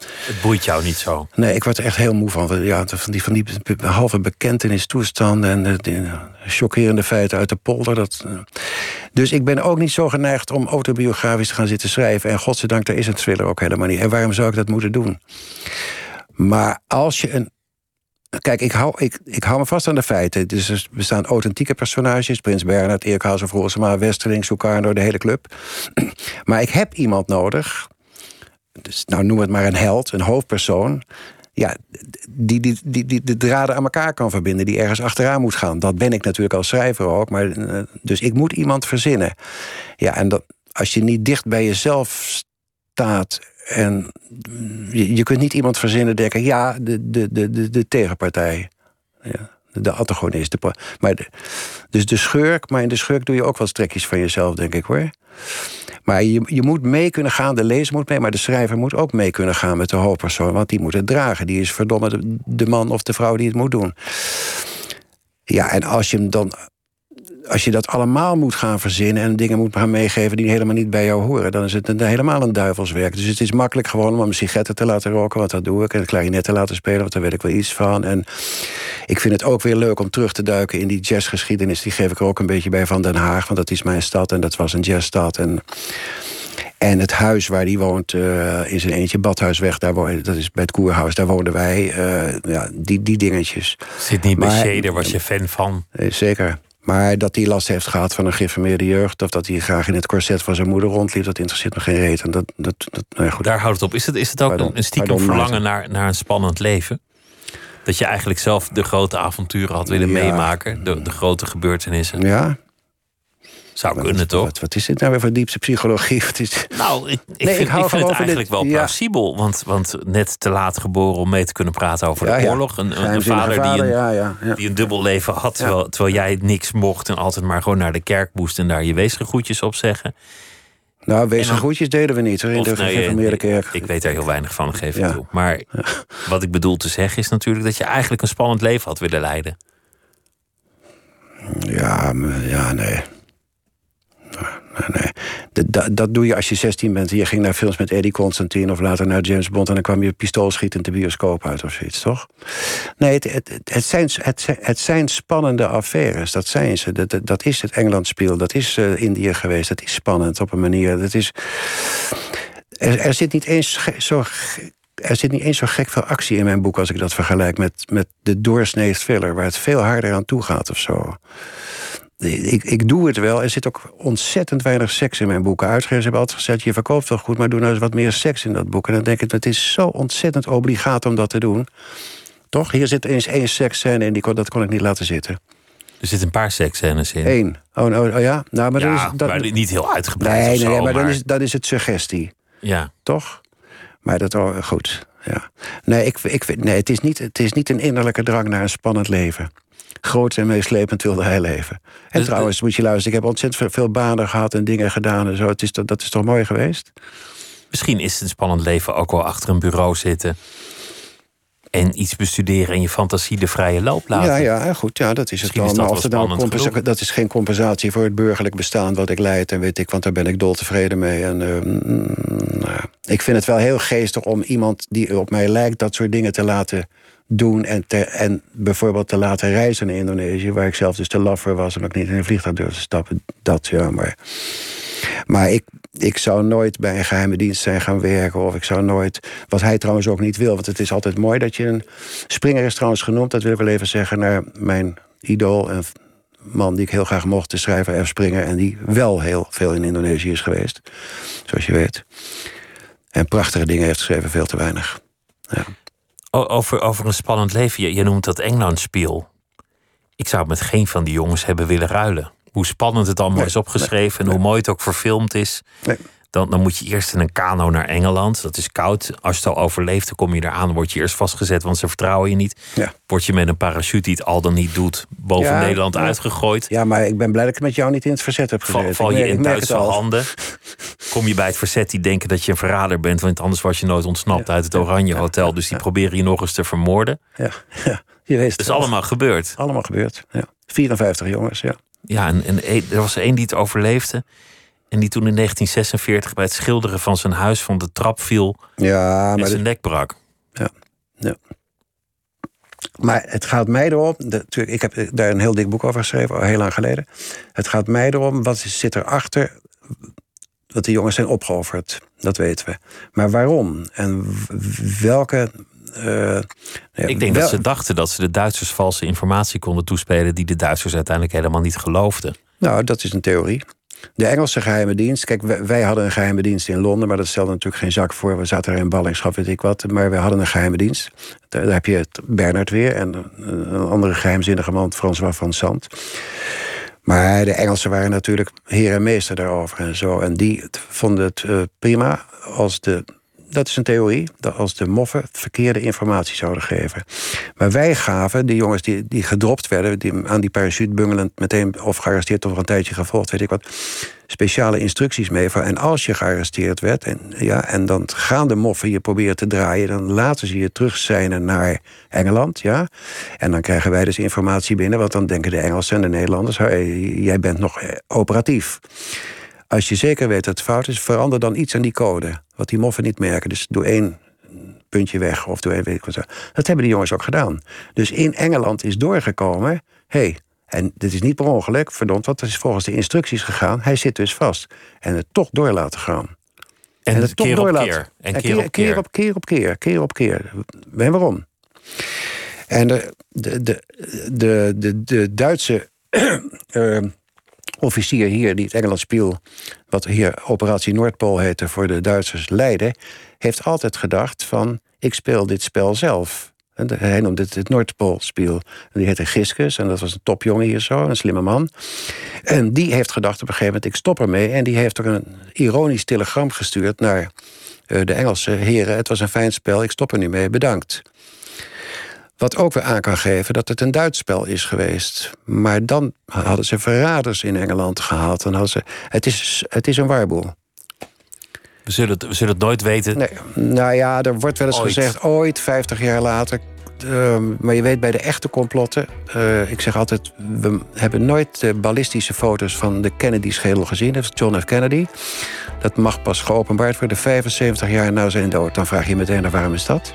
D: het boeit jou niet zo?
E: Nee, ik word er echt heel moe van. Ja, van, die, van die halve bekentenistoestanden... en de, de chockerende feiten uit de polder. Dat, uh. Dus ik ben ook niet zo geneigd om autobiografisch te gaan zitten schrijven. En godzijdank, daar is een thriller ook helemaal niet. En waarom zou ik dat moeten doen? Maar als je een Kijk, ik hou, ik, ik hou me vast aan de feiten. Dus er bestaan authentieke personages. Prins Bernhard, Eerkhausen, Volsema, Westerling, Sukarno, de hele club. <clears throat> Maar ik heb iemand nodig dus, nou noem het maar een held, een hoofdpersoon. Ja, die, die, die, die de draden aan elkaar kan verbinden, die ergens achteraan moet gaan. Dat ben ik natuurlijk als schrijver ook. Maar, eh, dus ik moet iemand verzinnen. Ja, en dat, als je niet dicht bij jezelf staat. En je, kunt niet iemand verzinnen denken, ja, de, de, de, de, de tegenpartij. Ja, de antagonist. De, maar dus de schurk, maar in de schurk doe je ook wel strekjes van jezelf, denk ik hoor. Maar je, moet mee kunnen gaan, de lezer moet mee... maar de schrijver moet ook mee kunnen gaan met de hoofdpersoon... want die moet het dragen. Die is verdomme de man of de vrouw die het moet doen. Ja, en als je hem dan als je dat allemaal moet gaan verzinnen en dingen moet gaan meegeven die helemaal niet bij jou horen, dan is het een, helemaal een duivelswerk. Dus het is makkelijk gewoon om een sigaretten te laten roken, want dat doe ik, en het klarinet te laten spelen, want daar weet ik wel iets van. En ik vind het ook weer leuk om terug te duiken in die jazzgeschiedenis. Die geef ik er ook een beetje bij van Den Haag, want dat is mijn stad en dat was een jazzstad. En en het huis waar die woont, uh, in zijn eentje, Badhuisweg, daar woont, dat is bij het Koerhuis, daar woonden wij. Uh, ja, die, die dingetjes.
D: Zit niet bij Shader, was je fan van?
E: Uh, zeker. Maar dat hij last heeft gehad van een geïnformeerde jeugd... of dat hij graag in het corset van zijn moeder rondliep... dat interesseert me geen reet. En dat, dat, dat,
D: nou goed. Daar houdt het op. Is het, is het ook een stiekem verlangen naar, naar een spannend leven? Dat je eigenlijk zelf de grote avonturen had willen meemaken? De, de grote gebeurtenissen?
E: Ja,
D: zou kunnen, toch?
E: Wat, wat, is dit nou weer voor diepste psychologie? <laughs> Is...
D: Nou, ik, ik, vind, ik vind, het eigenlijk wel plausibel. Want, want net te laat geboren om mee te kunnen praten over de oorlog. Een, een vader, die, een, die een dubbel leven had, terwijl, terwijl jij niks mocht... en altijd maar gewoon naar de kerk moest en daar je weesgegroetjes op zeggen.
E: Nou, weesgegroetjes deden we niet hoor, in de gereformeerde kerk.
D: Ik, weet daar heel weinig van, geef ik toe. Maar <laughs> wat ik bedoel te zeggen is natuurlijk... dat je eigenlijk een spannend leven had willen leiden.
E: Ja, ja nee nee. Dat, dat doe je als je 16 bent. Je ging naar films met Eddie Constantine of later naar James Bond... en dan kwam je pistoolschietend de bioscoop uit of zoiets, toch? Nee, het, het, zijn, het, zijn spannende affaires, dat zijn ze. Dat, dat is het Engelandspiel, dat is uh, Indië geweest. Dat is spannend op een manier. Dat is... Er, er zit niet eens zo er zit niet eens zo gek veel actie in mijn boek als ik dat vergelijk met, met de doorsnee thriller, waar het veel harder aan toe gaat of zo. Ik, ik doe het wel. Er zit ook ontzettend weinig seks in mijn boeken. Uitgevers hebben altijd gezegd: je verkoopt wel goed, maar doe nou eens wat meer seks in dat boek. En dan denk ik: het is zo ontzettend obligaat om dat te doen. Toch? Hier zit eens één seksscène in, die kon, dat kon ik niet laten zitten.
D: Er zitten een paar seksscènes in.
E: Eén. Oh, oh, oh, ja? Nou, maar,
D: ja,
E: is, dat,
D: maar niet heel uitgebreid.
E: Nee,
D: zo,
E: nee, maar,
D: maar...
E: Dan, is, dan is het suggestie.
D: Ja.
E: Toch? Maar dat oh, goed. Ja. Nee, ik, ik, nee het, is niet, het is niet een innerlijke drang naar een spannend leven. Groot en meeslepend wilde hij leven. En dus trouwens, moet je luisteren, ik heb ontzettend veel banen gehad en dingen gedaan en zo. Het is, dat is toch mooi geweest?
D: Misschien is het een spannend leven ook wel achter een bureau zitten en iets bestuderen en je fantasie de vrije loop laten.
E: Ja, ja goed, ja, dat is het wel. Maar of het nou dat is geen compensatie voor het burgerlijk bestaan wat ik leid en weet ik, want daar ben ik dol tevreden mee. En, uh, nou, ik vind het wel heel geestig om iemand die op mij lijkt dat soort dingen te laten doen en, te, en bijvoorbeeld te laten reizen naar Indonesië, waar ik zelf dus te laf was en ook niet in een vliegtuig durfde stappen. Dat ja, maar. Maar ik, ik zou nooit bij een geheime dienst zijn gaan werken. Of ik zou nooit. Wat hij trouwens ook niet wil. Want het is altijd mooi dat je een. Springer is trouwens genoemd, dat wil ik wel even zeggen, naar mijn idool. Een man die ik heel graag mocht, de schrijver F. Springer. En die wel heel veel in Indonesië is geweest. Zoals je weet. En prachtige dingen heeft geschreven, veel te weinig. Ja.
D: Over, over een spannend leven. Je, je noemt dat Engelandspiel. Ik zou met geen van die jongens hebben willen ruilen hoe spannend het allemaal is opgeschreven en hoe mooi het ook verfilmd is. Dan, dan moet je eerst in een kano naar Engeland. Dat is koud. Als je het al overleeft, dan kom je eraan. Word je eerst vastgezet, want ze vertrouwen je niet.
E: Ja.
D: Word je met een parachute die het al dan niet doet, boven Nederland uitgegooid.
E: Ja, maar ik ben blij dat ik met jou niet in het verzet heb gezeten.
D: Val, je in Duitse handen. Kom je bij het verzet die denken dat je een verrader bent. Want anders was je nooit ontsnapt uit het Oranje Hotel. Dus die proberen je nog eens te vermoorden.
E: Ja, ja. je weet het.
D: is allemaal gebeurd.
E: Allemaal gebeurd, ja. 54 jongens, ja.
D: Ja, en, en er was er één die het overleefde. En die toen in 1946 bij het schilderen van zijn huis van de trap viel.
E: Ja,
D: maar zijn nek brak.
E: Ja, ja. Maar het gaat mij erom. ik heb daar een heel dik boek over geschreven, al heel lang geleden. Het gaat mij erom, wat zit erachter. Dat die jongens zijn opgeofferd. Dat weten we. Maar waarom? En welke uh,
D: ik denk dat ze dachten dat ze de Duitsers valse informatie konden toespelen die de Duitsers uiteindelijk helemaal niet geloofden.
E: Nou, dat is een theorie. De Engelse geheime dienst. Kijk, wij, hadden een geheime dienst in Londen, maar dat stelde natuurlijk geen zak voor. We zaten er in ballingschap, weet ik wat. Maar we hadden een geheime dienst. Daar, heb je Bernard weer en een andere geheimzinnige man, François van Sant. Maar de Engelsen waren natuurlijk heer en meester daarover en zo. En die vonden het uh, prima als de dat is een theorie, dat als de moffen verkeerde informatie zouden geven. Maar wij gaven, de jongens die, die gedropt werden, die aan die parachute bungelend meteen of gearresteerd of een tijdje gevolgd, weet ik wat, speciale instructies mee. Van, en als je gearresteerd werd, en, ja, en dan gaan de moffen je proberen te draaien, dan laten ze je terugzijnen naar Engeland, ja. En dan krijgen wij dus informatie binnen, want dan denken de Engelsen en de Nederlanders, jij bent nog eh, operatief. Als je zeker weet dat het fout is, verander dan iets aan die code. Wat die moffen niet merken. Dus doe één puntje weg of doe één weet ik wat. Dat hebben die jongens ook gedaan. Dus in Engeland is doorgekomen. Hé, hey, en dit is niet per ongeluk, verdomd, want het is volgens de instructies gegaan. Hij zit dus vast. En het toch door laten gaan.
D: En, het toch door laten
E: keer. En, keer, keer, op keer. op keer op keer. Keer op keer. En waarom? En de, de, de, de, de, de Duitse uh, <clears throat> officier hier, die het Engeland spiel, wat hier Operatie Noordpool heette, voor de Duitsers leidde, heeft altijd gedacht van, ik speel dit spel zelf. En hij noemde het het Noordpoolspiel. Die heette Giskus en dat was een topjongen hier zo, een slimme man. En die heeft gedacht op een gegeven moment, ik stop ermee. En die heeft ook een ironisch telegram gestuurd naar eh, de Engelse heren. Het was een fijn spel, ik stop er nu mee, bedankt. Wat ook weer aan kan geven dat het een Duits spel is geweest. Maar dan hadden ze verraders in Engeland gehaald. En hadden ze, het, is, het is een warboel.
D: We zullen, het, we zullen het nooit weten.
E: Nee, nou ja, er wordt wel eens gezegd... ooit, 50 jaar later, Ehm, maar je weet bij de echte complotten... eh, ik zeg altijd, we hebben nooit de ballistische foto's... van de Kennedy-schedel gezien, dat is John F. Kennedy. Dat mag pas geopenbaard worden 75 jaar na zijn dood. Dan vraag je je meteen naar waarom is dat?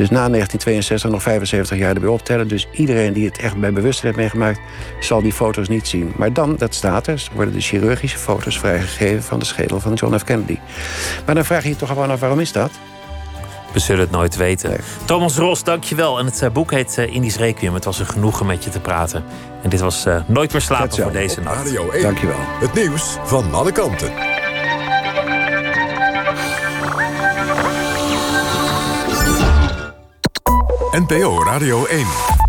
E: Dus na 1962 nog 75 jaar erbij optellen. Dus iedereen die het echt bij bewustzijn heeft meegemaakt... zal die foto's niet zien. Maar dan, dat staat er, worden de chirurgische foto's vrijgegeven... van de schedel van John F. Kennedy. Maar dan vraag je je toch gewoon af, waarom is dat?
D: We zullen het nooit weten.
E: Nee.
D: Thomas Ros, dankjewel. En het eh, boek heet eh, Indisch Requiem. Het was een genoegen met je te praten. En dit was eh, Nooit meer slapen voor deze nacht.
B: Radio 1.
E: Dankjewel.
B: Het nieuws van alle kanten. NPO Radio 1.